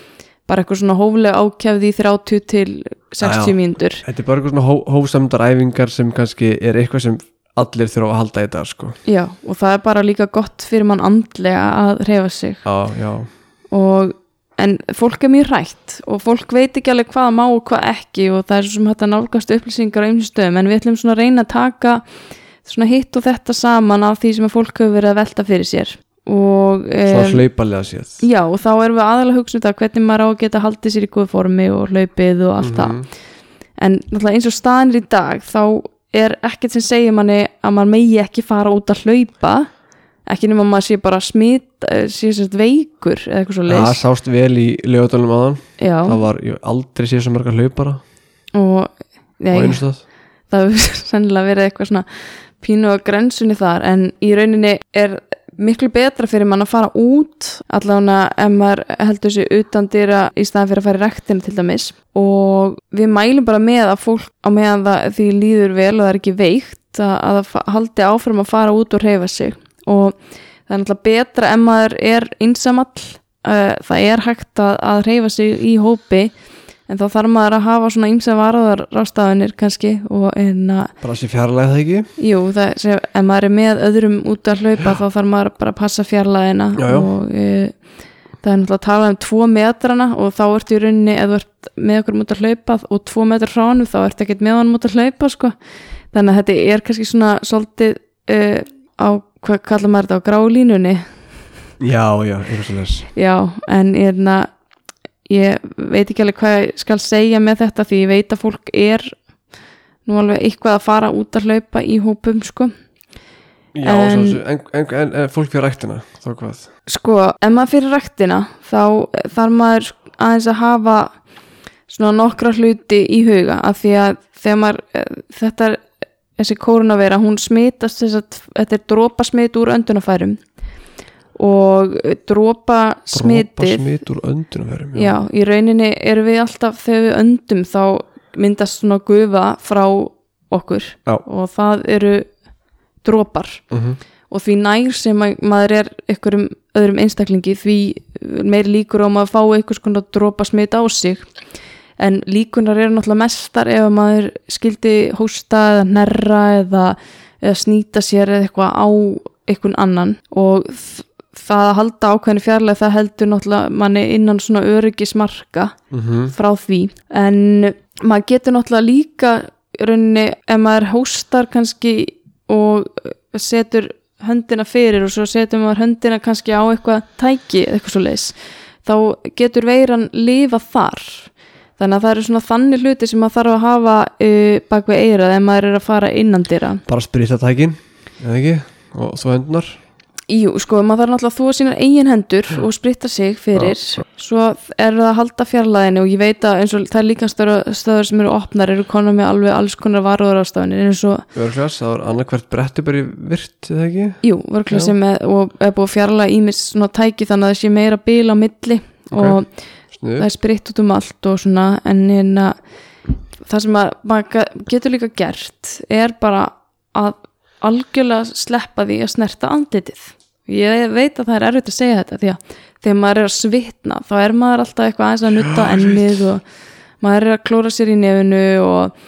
[SPEAKER 1] bara eitthvað svona hóflega ákjafð í 30 til 60
[SPEAKER 2] Já,
[SPEAKER 1] mínútur.
[SPEAKER 2] Þetta er bara eitthvað svona hó, hófsamdar æfingar sem kannski er eitthvað sem allir þurfa að halda í dag, sko.
[SPEAKER 1] Já, og það er bara líka gott fyrir mann andlega að reyfa sig.
[SPEAKER 2] Já, já,
[SPEAKER 1] og, en fólk er mjög rætt og fólk veit ekki alveg hvað má og hvað ekki og það er svo sem hægt að nálgast upplýsingar á einhverjum stöðum. En við ætlum svona að reyna að taka svona hitt og þetta saman af því sem að fólk hefur verið að velta fyrir sér og
[SPEAKER 2] séð.
[SPEAKER 1] já, og þá erum við aðalega að hugsa um það hvernig maður á að geta haldið sér í góð formi og hlaupið og allt það
[SPEAKER 2] Mhm.
[SPEAKER 1] en náttúrulega eins og staðinir í dag þá er ekkert sem segir manni að maður megi ekki fara út að hlaupa ekki nema maður sé bara smit eh, sé sérst veikur eða eitthvað svo
[SPEAKER 2] Það
[SPEAKER 1] leys
[SPEAKER 2] sást vel í lögadalum aðan.
[SPEAKER 1] já,
[SPEAKER 2] Það var, aldrei séð svo marga hlaupara
[SPEAKER 1] og nei,
[SPEAKER 2] einu stað.
[SPEAKER 1] það hefur sennilega verið eitthvað svona pínu á grensunni þar en í rauninni er miklu betra fyrir mann að fara út allavega ef maður heldur sér utan dýra í staðan fyrir að fara í rektina til dæmis. Og við mælum bara með að fólk á meðan það því líður vel og það er ekki veikt að, að það haldi áfram að fara út og reyfa sig. Og það er náttúrulega betra ef maður er einsamall uh, það er hægt að reyfa sig í hópi en þá þarf maður að hafa svona ýmsa varðar rástafinir kannski og en að,
[SPEAKER 2] Bara sé fjarlæg það ekki.
[SPEAKER 1] jú, það sé, ef maður er með öðrum út að hlaupa þá þarf maður bara að passa fjarlæðina og e, það er náttúrulega að tala um tvo metrana og þá ertu í rauninni þú ert með okkur út að hlaupa og tvo metrar frá hann þá ertu ekkert með hann út að hlaupa sko. þannig að þetta er kannski svona svolítið e, á, hvað kallar maður þetta á grálínunni
[SPEAKER 2] Já, já.
[SPEAKER 1] Já, en hérna, ég veit ekki alveg hvað ég skal segja með þetta því ég veit að fólk er nú alveg eitthvað að fara út að hlaupa í hópum sko.
[SPEAKER 2] Já,
[SPEAKER 1] En-
[SPEAKER 2] en, en, en, fólk fyrir ræktina, þá hvað?
[SPEAKER 1] Sko, ef maður fyrir ræktina þá þarf maður aðeins að hafa svona nokkra hluti í huga af því að þegar maður eh, þetta er þessi kórunavera hún smitast þess að þetta er dropa smit úr öndunafærum og dropa
[SPEAKER 2] Dropa
[SPEAKER 1] smitið
[SPEAKER 2] smit úr öndunum
[SPEAKER 1] já, í rauninni erum við alltaf þegar við öndum þá myndast svona gufa frá okkur
[SPEAKER 2] Já.
[SPEAKER 1] og það eru dropar.
[SPEAKER 2] Mhm.
[SPEAKER 1] og því nær sem að, maður er einhverjum öðrum einstaklingi því meir líkur á maður að fá einhvers konar dropa smit á sig. En líkunar eru náttúrulega mestar ef að maður skildi hósta eða nerra eða, eða snýta sér eða eitthvað á einhvern annan. Og þ- það að halda ákveðinu fjarlæg það heldur náttúrulega manni innan svona öryggismarka
[SPEAKER 2] Mhm.
[SPEAKER 1] frá því. En maður getur náttúrulega líka í rauninni ef maður hóstar kannski og setur höndina fyrir og svo setur maður höndina kannski á eitthvað tæki eitthvað svo leis þá getur veiran lifa þar. Þannig að það eru svona þannig hluti sem maður þarf að hafa uh, bak við eirað ef maður er að fara innandira
[SPEAKER 2] bara sprita tækin eða ekki? Og svo hendunar
[SPEAKER 1] Jú, sko, maður þarf náttúrulega að þúa sínar eigin hendur og spritta sig fyrir. Svo er það að halda fjarlæðinu og ég veit að eins og það er líka stöður, sem eru opnar eru konar með alveg alls konar varúður ástafanir eins og,
[SPEAKER 2] Örglas, það var annarkvært brettu bara í virt eða ekki?
[SPEAKER 1] Jú, vörkla
[SPEAKER 2] Já.
[SPEAKER 1] sem er, og er búið að fjarlæða ímis svona tæki þannig að það sé meira bíl á milli
[SPEAKER 2] Ok.
[SPEAKER 1] og
[SPEAKER 2] Snuð,
[SPEAKER 1] það er spritt út um allt og svona en hérna það sem að maður getur líka gert er bara að algjörlega sleppa því að snerta andlitið. Ég veit að það er erfitt að segja þetta því að þegar maður er að svitna þá er maður alltaf eitthvað aðeins að nutta ennið og maður er að klóra sér í nefinu og,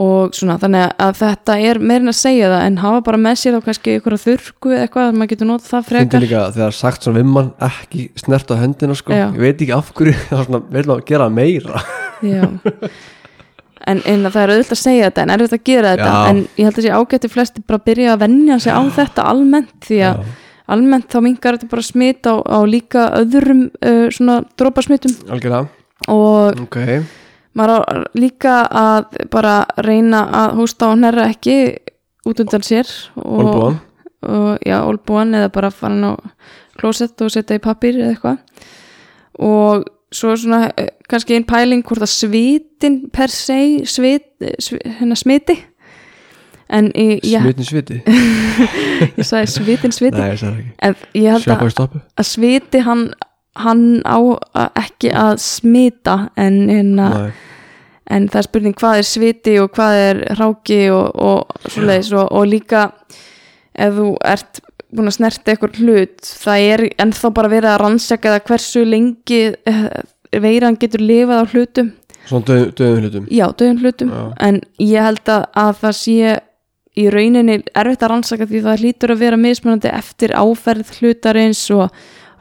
[SPEAKER 1] og svona. Þannig að þetta er meirinn að segja það en hafa bara með sér þá kannski einhverja þurrku eða eitthvað að maður getur notað það frekar.
[SPEAKER 2] Líka þegar sagt svona við mann ekki snert á hendina sko.
[SPEAKER 1] Já.
[SPEAKER 2] Ég veit ekki af hverju það er svona, vil að gera meira.
[SPEAKER 1] Já En, en það er auðvitað að segja þetta en erfitt að gera þetta.
[SPEAKER 2] Já.
[SPEAKER 1] en ég held að sé ágætti flesti bara byrja að venja sig á þetta almennt því að almennt þá mingar þetta bara smit á, á líka öðrum uh, svona drópasmitum
[SPEAKER 2] Algjörlega,
[SPEAKER 1] og
[SPEAKER 2] ok.
[SPEAKER 1] maður á líka að bara reyna að hósta og hnerra ekki út undan sér og,
[SPEAKER 2] Olbúan,
[SPEAKER 1] og já, olbúan eða bara fara á klósett og setja í pappír eða eitthvað. Og svo svona eh, kannski einn pæling hvort að svitin per se svit, svit, hérna smiti. En ég, ég,
[SPEAKER 2] smitin sviti?
[SPEAKER 1] Ég sagði svitin sviti.
[SPEAKER 2] Nei, ég
[SPEAKER 1] en ég held að, að sviti hann, hann á ekki að smita en,
[SPEAKER 2] Nei,
[SPEAKER 1] en það er spurning hvað er sviti og hvað er ráki og, og svoleiðis og, og líka ef þú ert búin að snerta eitthvað hlut það er ennþá bara verið að rannsaka það hversu lengi eh, veiran getur lifað á hlutum.
[SPEAKER 2] Svona döð, döðum hlutum?
[SPEAKER 1] Já, döðum hlutum.
[SPEAKER 2] Já.
[SPEAKER 1] en ég held að, að það sé í rauninni erfitt að rannsaka því það hlýtur að vera mismunandi eftir áferð hlutarins og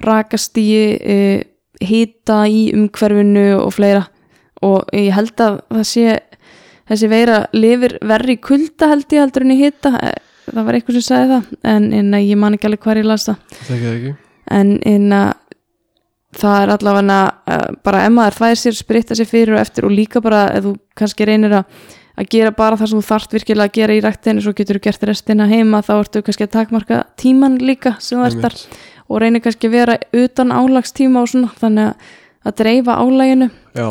[SPEAKER 1] rakastíi e, hita í umhverfinu og fleira. Og ég held að það sé þessi veira lifir verri kulda held ég heldur en í hita það var eitthvað sem sagði það en, en ég man ekki alveg hvar ég las það.
[SPEAKER 2] Það það
[SPEAKER 1] en, að það er allavega uh, bara ef maður fæðir sér spritta sér fyrir og eftir og líka bara ef þú kannski reynir að, að gera bara það sem þú þarft virkilega að gera í ræktinu svo getur þú gert restina heima þá ertu kannski að takmarka tíman líka sem þú ert þar og reynir kannski að vera utan álagstíma og svona þannig að, að dreifa álæginu
[SPEAKER 2] Já,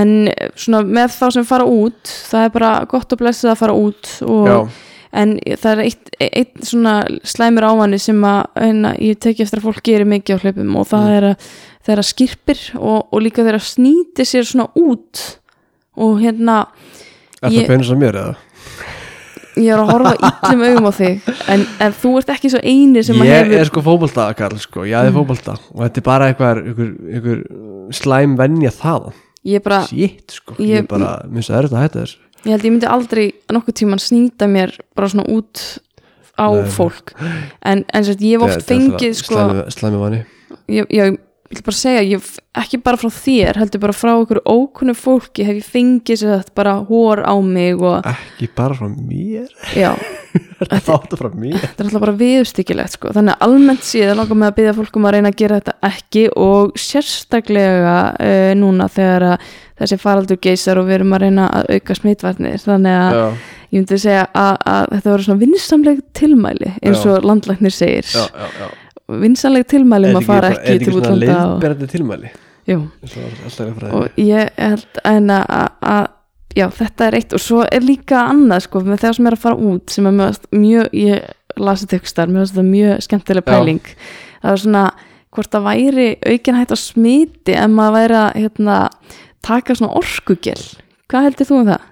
[SPEAKER 1] en svona með þá sem fara út það er bara gott og blessið að fara út og
[SPEAKER 2] já,
[SPEAKER 1] en það er eitt, eitt svona slæmur ávanni sem að hérna, ég teki eftir að fólk gerir mikið á hlaupum og það
[SPEAKER 2] Mm.
[SPEAKER 1] er að þeirra skirpir og, og líka þeirra snýti sér svona út og hérna
[SPEAKER 2] er
[SPEAKER 1] Ég-
[SPEAKER 2] það beinast að mér eða?
[SPEAKER 1] ég er að horfa illum augum á þig en, en þú ert ekki svo eini sem að
[SPEAKER 2] Ég
[SPEAKER 1] hefur
[SPEAKER 2] er sko fótbolta, Karl, sko, ég aðeins fótbolta. Og þetta er bara eitthvað, einhver, einhver slæm venja það
[SPEAKER 1] ég, bara,
[SPEAKER 2] Shit, sko, ég,
[SPEAKER 1] Ég-
[SPEAKER 2] er bara, minnst það er þetta að hætta þessu
[SPEAKER 1] ég held ég myndi aldrei nokkuð tíman snýta mér bara svona út á
[SPEAKER 2] Nei,
[SPEAKER 1] fólk. En, en svo, ég hef oft fengið sko,
[SPEAKER 2] slæmi, slæmi vanni
[SPEAKER 1] ég, ég vil bara segja ég, ekki bara frá þér, heldur bara frá okkur ókunnu fólki hef ég fengið sér þetta bara hór á mig og
[SPEAKER 2] Ekki bara frá mér?
[SPEAKER 1] Já,
[SPEAKER 2] Þetta er þetta frá mér?
[SPEAKER 1] þetta er alltaf bara viðstíkilegt sko. þannig að almennt séð langar með að byggja fólkum að reyna að gera þetta ekki og sérstaklega uh, núna þegar að þessi faraldur geysar og við erum að reyna að auka smitvarnir. Þannig að
[SPEAKER 2] Já,
[SPEAKER 1] ég myndi segja að, að þetta voru svona vinsamleg tilmæli eins og landlæknir segir.
[SPEAKER 2] Já, já, já
[SPEAKER 1] vinsamleg tilmæli um að fara ekki til útlanda og...
[SPEAKER 2] Leifberandi tilmæli
[SPEAKER 1] jú
[SPEAKER 2] eins og er
[SPEAKER 1] ég held að, að- að já, þetta er eitt og svo er líka annað sko, með þegar sem er að fara út sem er mjög, mjög ég lasi tekstar, mér þetta mjög skemmtileg
[SPEAKER 2] Já.
[SPEAKER 1] pæling það er svona, hvort það væri aukin hægt að smiti en maður væri að hérna, taka svona orkugel hvað heldur þú um það?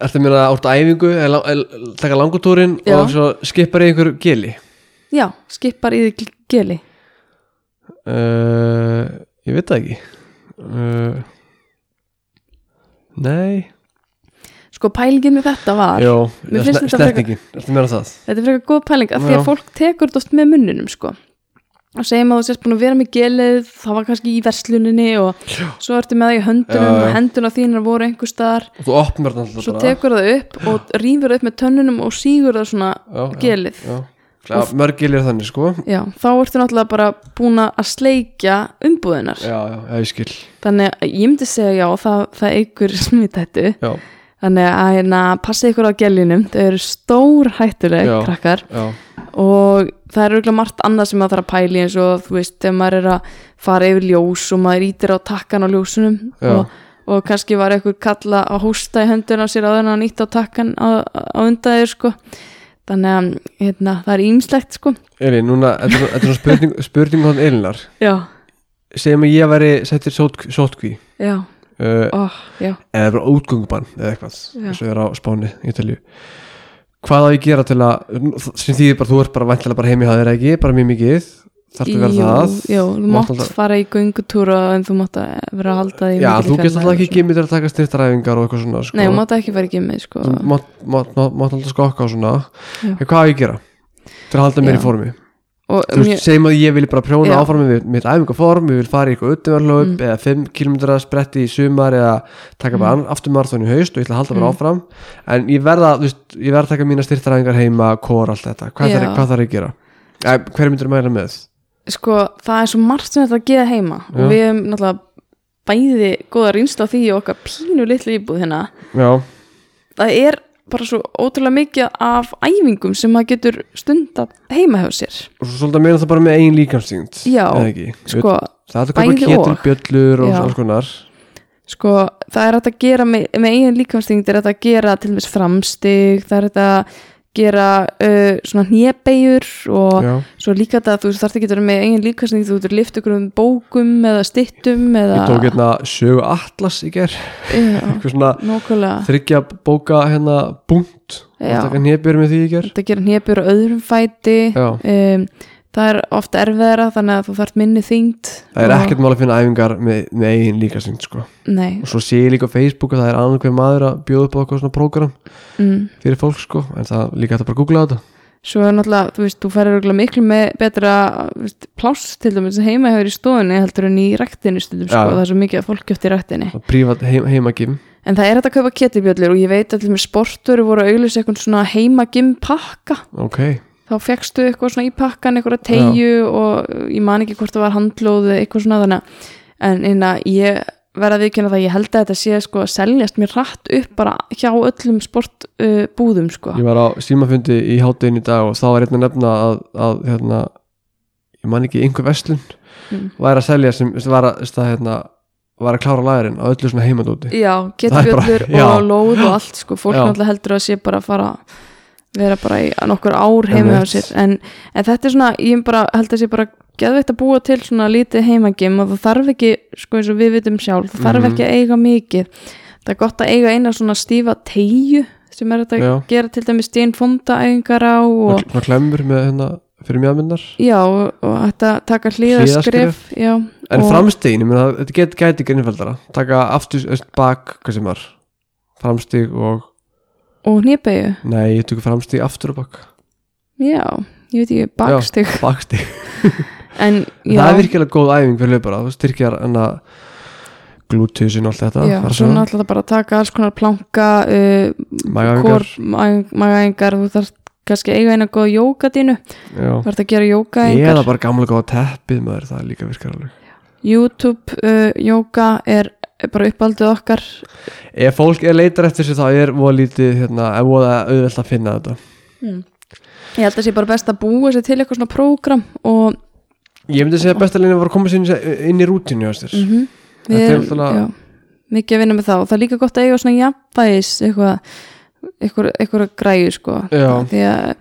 [SPEAKER 2] Ertu að meina átt æfingu eða eða taka langutúrin
[SPEAKER 1] Já.
[SPEAKER 2] og skipar í einhver gili
[SPEAKER 1] Já, skipar í því geli.
[SPEAKER 2] Uh, Ég veit það ekki. Uh, Nei.
[SPEAKER 1] Sko pælingin með þetta var
[SPEAKER 2] Jó, Ertu að meina það?
[SPEAKER 1] Þetta er frekar góð pæling af því
[SPEAKER 2] Já.
[SPEAKER 1] að fólk tekur þetta oft með munninum sko. Og segjum að þú sést búin að vera með gelið það var kannski í versluninni og svo ertu með það í höndunum
[SPEAKER 2] Já, já.
[SPEAKER 1] og henduna þínar voru einhver staðar.
[SPEAKER 2] Og þú opnar það alltaf
[SPEAKER 1] svo tekur það upp og rýfur upp með tönnunum og sígur það svona
[SPEAKER 2] já, já,
[SPEAKER 1] gelið
[SPEAKER 2] já. Já, mörg gilir þannig sko.
[SPEAKER 1] Já, þá ertu náttúrulega bara búin að sleikja umbúðinar
[SPEAKER 2] Já, já, ég skil.
[SPEAKER 1] Þannig að ég myndi segja já, það, það eigur smitættu
[SPEAKER 2] Já,
[SPEAKER 1] þannig að hérna, passa ykkur á gelinum þau eru stór hættuleg krakkar.
[SPEAKER 2] já,
[SPEAKER 1] og það er auðvitað margt annað sem maður þarf að pæli eins og þú veist, þegar maður er að fara yfir ljós og maður ítir á takkan á ljósunum og, og kannski var eitthvað kalla að hósta í höndun á sér á þennan að nýtt á takkan á, á undan þér sko þannig að hérna, það er ímslegt sko.
[SPEAKER 2] Elín, núna, þetta er- svona spurning, spurning hann Elinar Segjum að ég væri settir sót, sótkví
[SPEAKER 1] já,
[SPEAKER 2] uh,
[SPEAKER 1] ó, já.
[SPEAKER 2] eða bara útgöngubann eða eitthvað eins og er á Spáni, Ítalíu. Hvað á ég að gera til að sem þýðir bara, þú ert bara vantilega er ekki, bara mjög mikið þarf að vera það
[SPEAKER 1] jú, þú
[SPEAKER 2] Mátt alltaf-
[SPEAKER 1] fara í göngutúra en þú mátt að vera að halda því
[SPEAKER 2] já, þú getur alltaf ekki gimmið til að taka styrtaræfingar og eitthvað svona sko.
[SPEAKER 1] Nei, þú mátt ekki fara í gimmið sko
[SPEAKER 2] þú mátt, mátt, mátt, mátt alltaf skokka og svona
[SPEAKER 1] Já.
[SPEAKER 2] en hvað á ég að gera til að halda mér í formi
[SPEAKER 1] og
[SPEAKER 2] þú veist, segjum að ég vil bara prjóna
[SPEAKER 1] Já.
[SPEAKER 2] áfram með mitt æfingaform, ég vil fara í eitthvað utanverðlöp
[SPEAKER 1] Mm.
[SPEAKER 2] eða 5 km spretti í sumar eða taka bara mm. aftur marathon í haust og ég ætla að halda bara
[SPEAKER 1] Mm.
[SPEAKER 2] áfram en ég verða, að taka mína styrtaræfingar heima, kór, allt þetta hvað þarf ég að gera? Hver myndir mæla með?
[SPEAKER 1] Sko, það er svo margt sem þetta að geða heima.
[SPEAKER 2] Já.
[SPEAKER 1] og við hefum náttúrulega bæði góða reynsla á því og okkar pínu litlu íbúð hérna.
[SPEAKER 2] Já,
[SPEAKER 1] það er bara svo ótrúlega mikið af æfingum sem maður getur stunda heima hjá sér.
[SPEAKER 2] Og svo svolítið að meina það bara með eigin líkamstínd
[SPEAKER 1] Já, sko,
[SPEAKER 2] það er að
[SPEAKER 1] bæði
[SPEAKER 2] ketil,
[SPEAKER 1] og.
[SPEAKER 2] og alls konar.
[SPEAKER 1] Sko, það er að gera með, með eigin líkamstingd er að gera til dæmis framstig það er að gera uh, svona hnébegjur og
[SPEAKER 2] Já,
[SPEAKER 1] svo líka þetta að þú þarft ekki að vera með eigin líkamstingd þú getur lift ykkur um bókum eða stittum eða
[SPEAKER 2] ég tók hérna sögu Atlas í ger
[SPEAKER 1] Já,
[SPEAKER 2] eitthvað svona þryggja bóka hérna búnt og
[SPEAKER 1] Já.
[SPEAKER 2] taka nýjabjör með því í ger
[SPEAKER 1] þetta gerir hnébjur á öðrum fæti um, það er ofta erfiðara þannig að þú þarft minni þyngd
[SPEAKER 2] það er ekkert mál að finna æfingar með, með eigin líkamstínd sko.
[SPEAKER 1] Nei,
[SPEAKER 2] og svo sé ég líka á Facebook að það er annar hver maður að bjóða upp á eitthvað svona prógram
[SPEAKER 1] mm.
[SPEAKER 2] fyrir fólk sko en það líka að bara googla þetta.
[SPEAKER 1] Svo er náttúrulega, þú veist, þú færir miklu með betra veist, pláss til dæmis heima hefur í stofunni heldur en í ræktinu stundum, sko, það er svo mikið að fólk gjöft í ræktinu
[SPEAKER 2] og prívat heim, heimagim
[SPEAKER 1] en það er hægt að kaupa ketibjöllur og ég veit að til með sportur voru að auglýsa eitthvað svona heimagim pakka.
[SPEAKER 2] Ok,
[SPEAKER 1] þá fegstu eitthvað svona í pakkan eitthvað tegju og ég man ekki hvort það var handlóð eitthvað svona þannig en inna, ég verða viðkynna það ég held að þetta sé sko að seljast mér rætt upp bara hjá öllum sportbúðum uh, búðum, sko
[SPEAKER 2] ég var á símafundi í háttegin í dag og þá var einn að nefna að, að hérna, ég man ekki einhver verslun
[SPEAKER 1] Mm.
[SPEAKER 2] var að selja sem var að, að hérna, var að klára lærin á öllu svona heimadóti
[SPEAKER 1] Já, ketibjöllur
[SPEAKER 2] bara- já.
[SPEAKER 1] og lóð og allt sko, fólk náttúrulega heldur að sé bara að fara vera bara í nokkur ár heima á sér. En, en þetta er svona, ég bara held að sé bara geðveitt að búa til svona lítið heimagim og það þarf ekki, sko eins og við vitum sjálf það þarf
[SPEAKER 2] Mhm.
[SPEAKER 1] ekki að eiga mikið. Það er gott að eiga eina svona stífa tegju sem er að
[SPEAKER 2] Já.
[SPEAKER 1] gera til dæmis stín fonda eigingar á og,
[SPEAKER 2] og klemmur með hérna fyrir mjöðmyndar
[SPEAKER 1] já, og, þetta taka hlýðaskrif
[SPEAKER 2] en meina þetta get, gæti ekki innfældara taka aftur, bak, hvað sem var framstig og
[SPEAKER 1] og hnýpegu,
[SPEAKER 2] nei, ég tökur framstig aftur og bak.
[SPEAKER 1] Já ég veit ekki, en já,
[SPEAKER 2] það er virkilega góð æfing fyrir löpara, þú styrkjar enna glútusin og allt þetta
[SPEAKER 1] Já, svo náttúrulega bara taka alls konar planka uh,
[SPEAKER 2] Magaæfingar.
[SPEAKER 1] magaengar þú þarf kannski eiga eina góða jógadínu. Þú þarf að gera
[SPEAKER 2] eða
[SPEAKER 1] jógaengar
[SPEAKER 2] bara gamla góða teppið maður, það líka virkar alveg.
[SPEAKER 1] YouTube uh, jóga er bara uppaldið okkar
[SPEAKER 2] ef fólk er leitar eftir þessu þá er voða lítið hérna, auðvelt að finna þetta.
[SPEAKER 1] Ég held að sé bara best að búa sér til eitthvað svona prógram og
[SPEAKER 2] Ég myndi segja að besta lína var að koma sér inn- í rútinu
[SPEAKER 1] mm
[SPEAKER 2] Þetta
[SPEAKER 1] við
[SPEAKER 2] er
[SPEAKER 1] erum mikið að vinna með það og það er líka gott að eiga svona jafnvægis eitthvað eitthvað, græju sko. Því að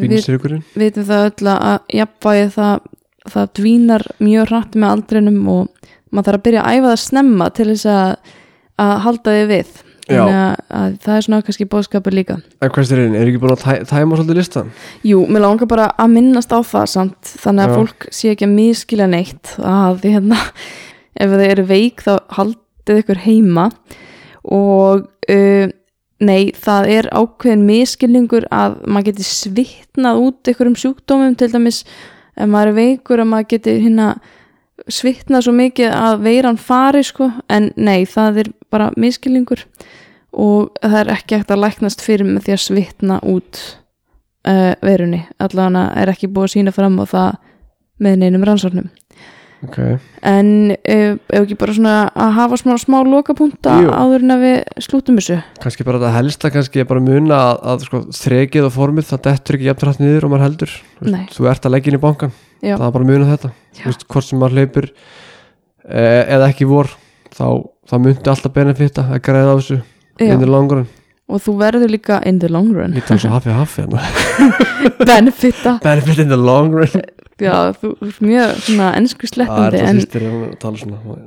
[SPEAKER 1] við vitum það öll að jafnvægi það, það dvínar mjög hratt með aldrinum og maður þarf að byrja að æfa það snemma til þess að, að halda þið við að, að það er svona kannski bóðskapur líka
[SPEAKER 2] En hvað styrir inn, er ekki búin að tæ- tæma svolítið listan?
[SPEAKER 1] Jú, mér langar bara að minnast á það samt, þannig að
[SPEAKER 2] Já.
[SPEAKER 1] fólk sé ekki að miskilja neitt að því hérna ef þið eru veik þá haldið ykkur heima og uh, nei, það er ákveðin miskilningur að maður geti svitnað út ykkur um sjúkdómum til dæmis ef maður er veikur að maður geti hérna svitnað svo mikið að veiran fari sko, en nei, það er bara miskilningur og það er ekki hægt að læknast fyrir með því að svitna út uh, verunni allavega er ekki búið að sína fram á það með neinum rannsóknum.
[SPEAKER 2] Ok,
[SPEAKER 1] en uh, ef ekki bara svona að hafa smá, smá lokapunta áður en að við slútum þessu?
[SPEAKER 2] Kannski bara þetta helsta kannski bara muna að, að sko, þrekið og formið það dettur ekki jafn rætt niður og maður heldur.
[SPEAKER 1] Nei.
[SPEAKER 2] Þú ert að leggja inn í bankan
[SPEAKER 1] Já.
[SPEAKER 2] það er bara muna þetta. Veist, hvort sem maður hleypur eh, eða ekki vor þá, þá myndi alltaf benefita að græða á þessu in the long run.
[SPEAKER 1] Og þú verður líka in the long run.
[SPEAKER 2] Ég tala svo hafi hafi hérna.
[SPEAKER 1] Benefita.
[SPEAKER 2] Benefit in the long run.
[SPEAKER 1] Já, þú ert mjög svona ennsku
[SPEAKER 2] Það er
[SPEAKER 1] sleppandi
[SPEAKER 2] það
[SPEAKER 1] en
[SPEAKER 2] að tala svona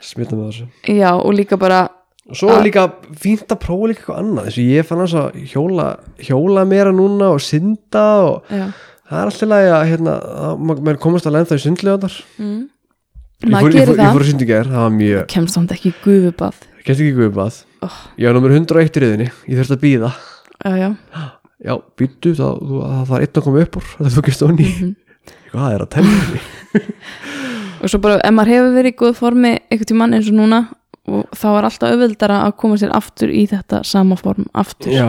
[SPEAKER 2] smita með þessu.
[SPEAKER 1] Já, og líka bara
[SPEAKER 2] og svo er líka fínt að prófa líka eitthvað annað. Þess að ég fann að hjóla, hjóla meira núna og synda og
[SPEAKER 1] já,
[SPEAKER 2] það er alltaf lagi að hérna, að ma- maður komast að lenda í sundlega þar
[SPEAKER 1] mm. maður gerir
[SPEAKER 2] fór, ég
[SPEAKER 1] það.
[SPEAKER 2] fór að syndi gær, það var mjög
[SPEAKER 1] kemst samt ekki í gufubað.
[SPEAKER 2] Gæst ekki guðbað
[SPEAKER 1] Oh.
[SPEAKER 2] ég var nummer 101 í riðinni, ég þurfti að býða
[SPEAKER 1] já, já,
[SPEAKER 2] já, býttu, það, það var einn að koma upp úr það þú ekki stóni
[SPEAKER 1] Mhm.
[SPEAKER 2] hvað er að tella
[SPEAKER 1] og svo bara ef maður hefur verið í góð formi einhvern tímann eins og núna og þá er alltaf auðveldara að koma sér aftur í þetta sama form aftur.
[SPEAKER 2] Já,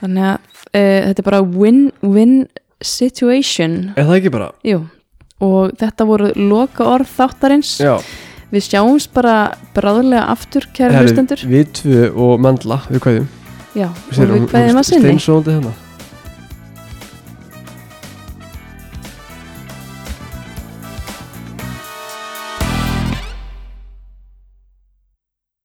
[SPEAKER 1] þannig að e, þetta er bara win-win situation.
[SPEAKER 2] Er það ekki bara?
[SPEAKER 1] Jú. og þetta voru loka orð þáttarins.
[SPEAKER 2] Já,
[SPEAKER 1] við sjáumst bara bráðlega aftur
[SPEAKER 2] Herri,
[SPEAKER 1] hlustendur.
[SPEAKER 2] við tvö og mandla við kveðjum.
[SPEAKER 1] Já, og við kveðum að sinni.
[SPEAKER 2] steinsóndi hérna